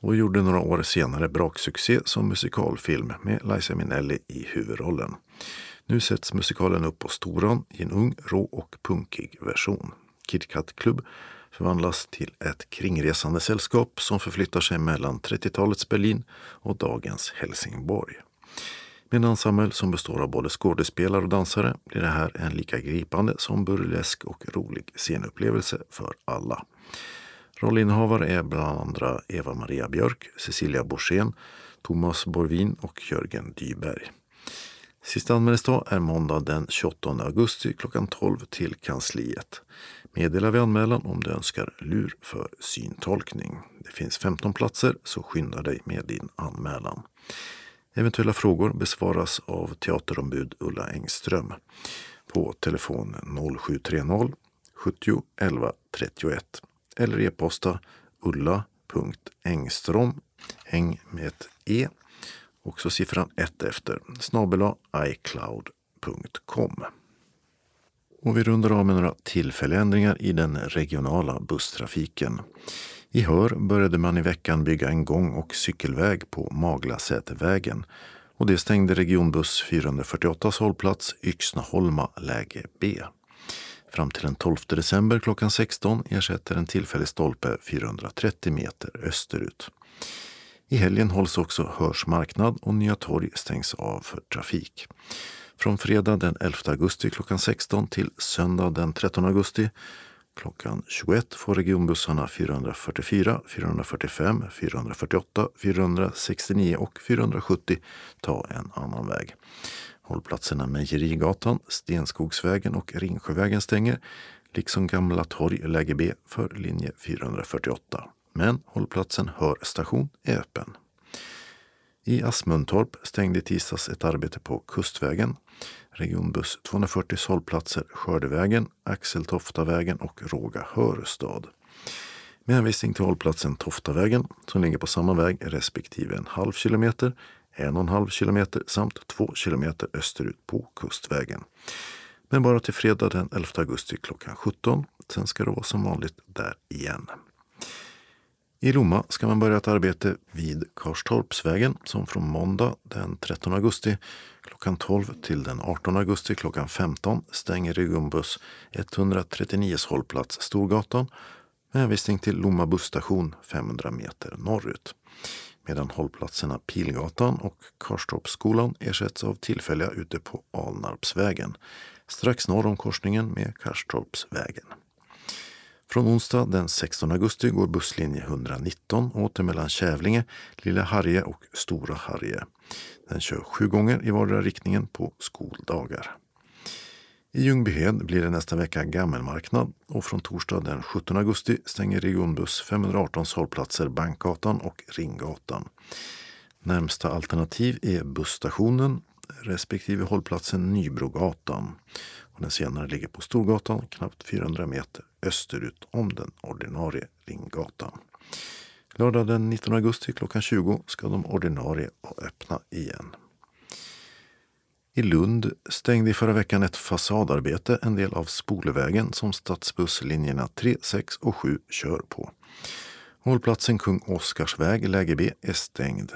och gjorde några år senare braksuccé som musikalfilm med Liza Minnelli i huvudrollen. Nu sätts musikalen upp på Storan i en ung, rå och punkig version. KitKat Club förvandlas till ett kringresande sällskap som förflyttar sig mellan 30-talets Berlin och dagens Helsingborg. Med en ensemble som består av både skådespelare och dansare blir det här en lika gripande som burlesk och rolig scenupplevelse för alla. Rollinnehavare är bland andra Eva-Maria Björk, Cecilia Borssén, Thomas Borvin och Jörgen Dyberg. Sista anmälningsdag är måndag den 28 augusti klockan 12 till kansliet. Meddela vid anmälan om du önskar lur för syntolkning. Det finns 15 platser så skynda dig med din anmälan. Eventuella frågor besvaras av teaterombud Ulla Engström på telefon 0730 70 11 31 eller e-posta ulla.engstrom, Häng med ett e, också siffran 1 efter, snabela icloud.com. Och vi rundar av med några tillfälliga ändringar i den regionala busstrafiken. I Hör började man i veckan bygga en gång och cykelväg på Maglasätervägen och det stängde regionbuss 448 hållplats Yxnaholma läge B. Fram till den 12 december klockan 16 ersätter en tillfällig stolpe 430 meter österut. I helgen hålls också Hörs marknad och Nya torg stängs av för trafik. Från fredag den 11 augusti klockan 16 till söndag den 13 augusti klockan 21 får regionbussarna 444, 445, 448, 469 och 470 ta en annan väg. Hållplatserna Mejerigatan, Stenskogsvägen och Ringsjövägen stänger, liksom Gamla torg läge B för linje 448. Men hållplatsen Hör station är öppen. I Asmuntorp stängde i tisdags ett arbete på Kustvägen. Regionbuss 240 hållplatser Skördevägen, Axeltoftavägen och Råga Hörestad. Med hänvisning till hållplatsen Toftavägen som ligger på samma väg respektive en halv kilometer, en och en halv kilometer samt två kilometer österut på Kustvägen. Men bara till fredag den 11 augusti klockan 17. Sen ska det vara som vanligt där igen. I Lomma ska man börja ett arbete vid Karstorpsvägen som från måndag den 13 augusti klockan 12 till den 18 augusti klockan 15 stänger Regumbus 139 hållplats Storgatan med hänvisning till Lomma busstation 500 meter norrut. Medan hållplatserna Pilgatan och Karstorpsskolan ersätts av tillfälliga ute på Alnarpsvägen strax norr om korsningen med Karstorpsvägen. Från onsdag den 16 augusti går busslinje 119 åter mellan Kävlinge, Lilla Harje och Stora Harje. Den kör sju gånger i vardera riktningen på skoldagar. I Ljungbyhed blir det nästa vecka gammelmarknad och från torsdag den 17 augusti stänger regionbuss 518 hållplatser Bankgatan och Ringgatan. Närmsta alternativ är busstationen respektive hållplatsen Nybrogatan. Och den senare ligger på Storgatan knappt 400 meter österut om den ordinarie Ringgatan. Lördag den 19 augusti klockan 20 ska de ordinarie öppna igen. I Lund stängde i förra veckan ett fasadarbete en del av Spolevägen som stadsbusslinjerna 3, 6 och 7 kör på. Hållplatsen Kung Oscarsväg, läge B, är stängd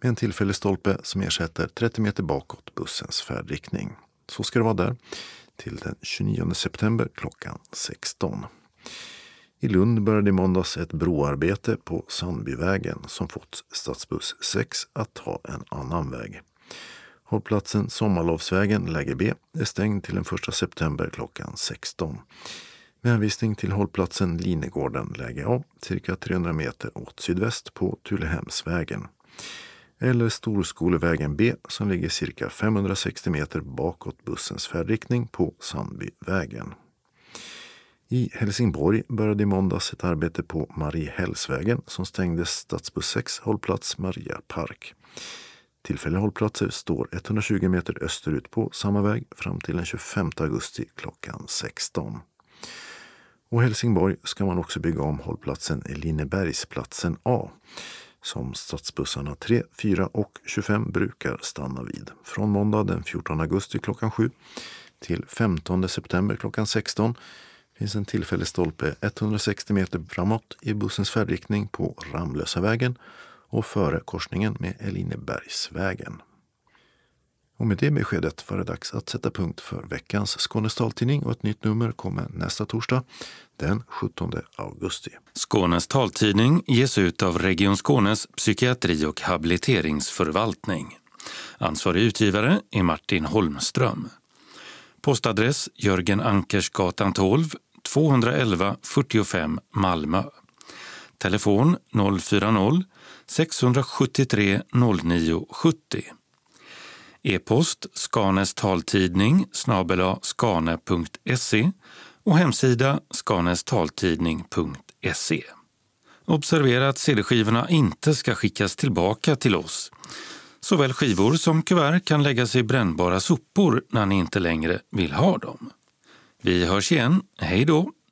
med en tillfällig stolpe som ersätter 30 meter bakåt bussens färdriktning. Så ska det vara där till den 29 september klockan 16. I Lund började i måndags ett broarbete på Sandbyvägen som fått stadsbuss 6 att ta en annan väg. Hållplatsen Sommarlovsvägen, läge B, är stängd till den 1 september klockan 16. Med hänvisning till hållplatsen Linegården, läge A, cirka 300 meter åt sydväst på Tulehemsvägen. Eller Storskolevägen B som ligger cirka 560 meter bakåt bussens färdriktning på Sandbyvägen. I Helsingborg började i måndags ett arbete på Mariehällsvägen som stängdes stadsbuss 6 hållplats Maria Park. Tillfälliga hållplatser står 120 meter österut på samma väg fram till den 25 augusti klockan 16. Och Helsingborg ska man också bygga om hållplatsen Linnebergsplatsen A som stadsbussarna 3, 4 och 25 brukar stanna vid. Från måndag den 14 augusti klockan 7 till 15 september klockan 16 finns en tillfällig stolpe 160 meter framåt i bussens färdriktning på Ramlösavägen och före korsningen med Elinebergsvägen. Och med det beskedet var det dags att sätta punkt för veckans Skånes taltidning och ett nytt nummer kommer nästa torsdag den 17 augusti. Skånes taltidning ges ut av Region Skånes psykiatri och habiliteringsförvaltning. Ansvarig utgivare är Martin Holmström. Postadress Jörgen Ankersgatan 12, 211 45 Malmö. Telefon 040-673 0970. E-post Skanes taltidning snabela skane.se och hemsida skanestaltidning.se. Observera att cd-skivorna inte ska skickas tillbaka till oss. Såväl skivor som kuvert kan läggas i brännbara sopor när ni inte längre vill ha dem. Vi hörs igen. Hej då!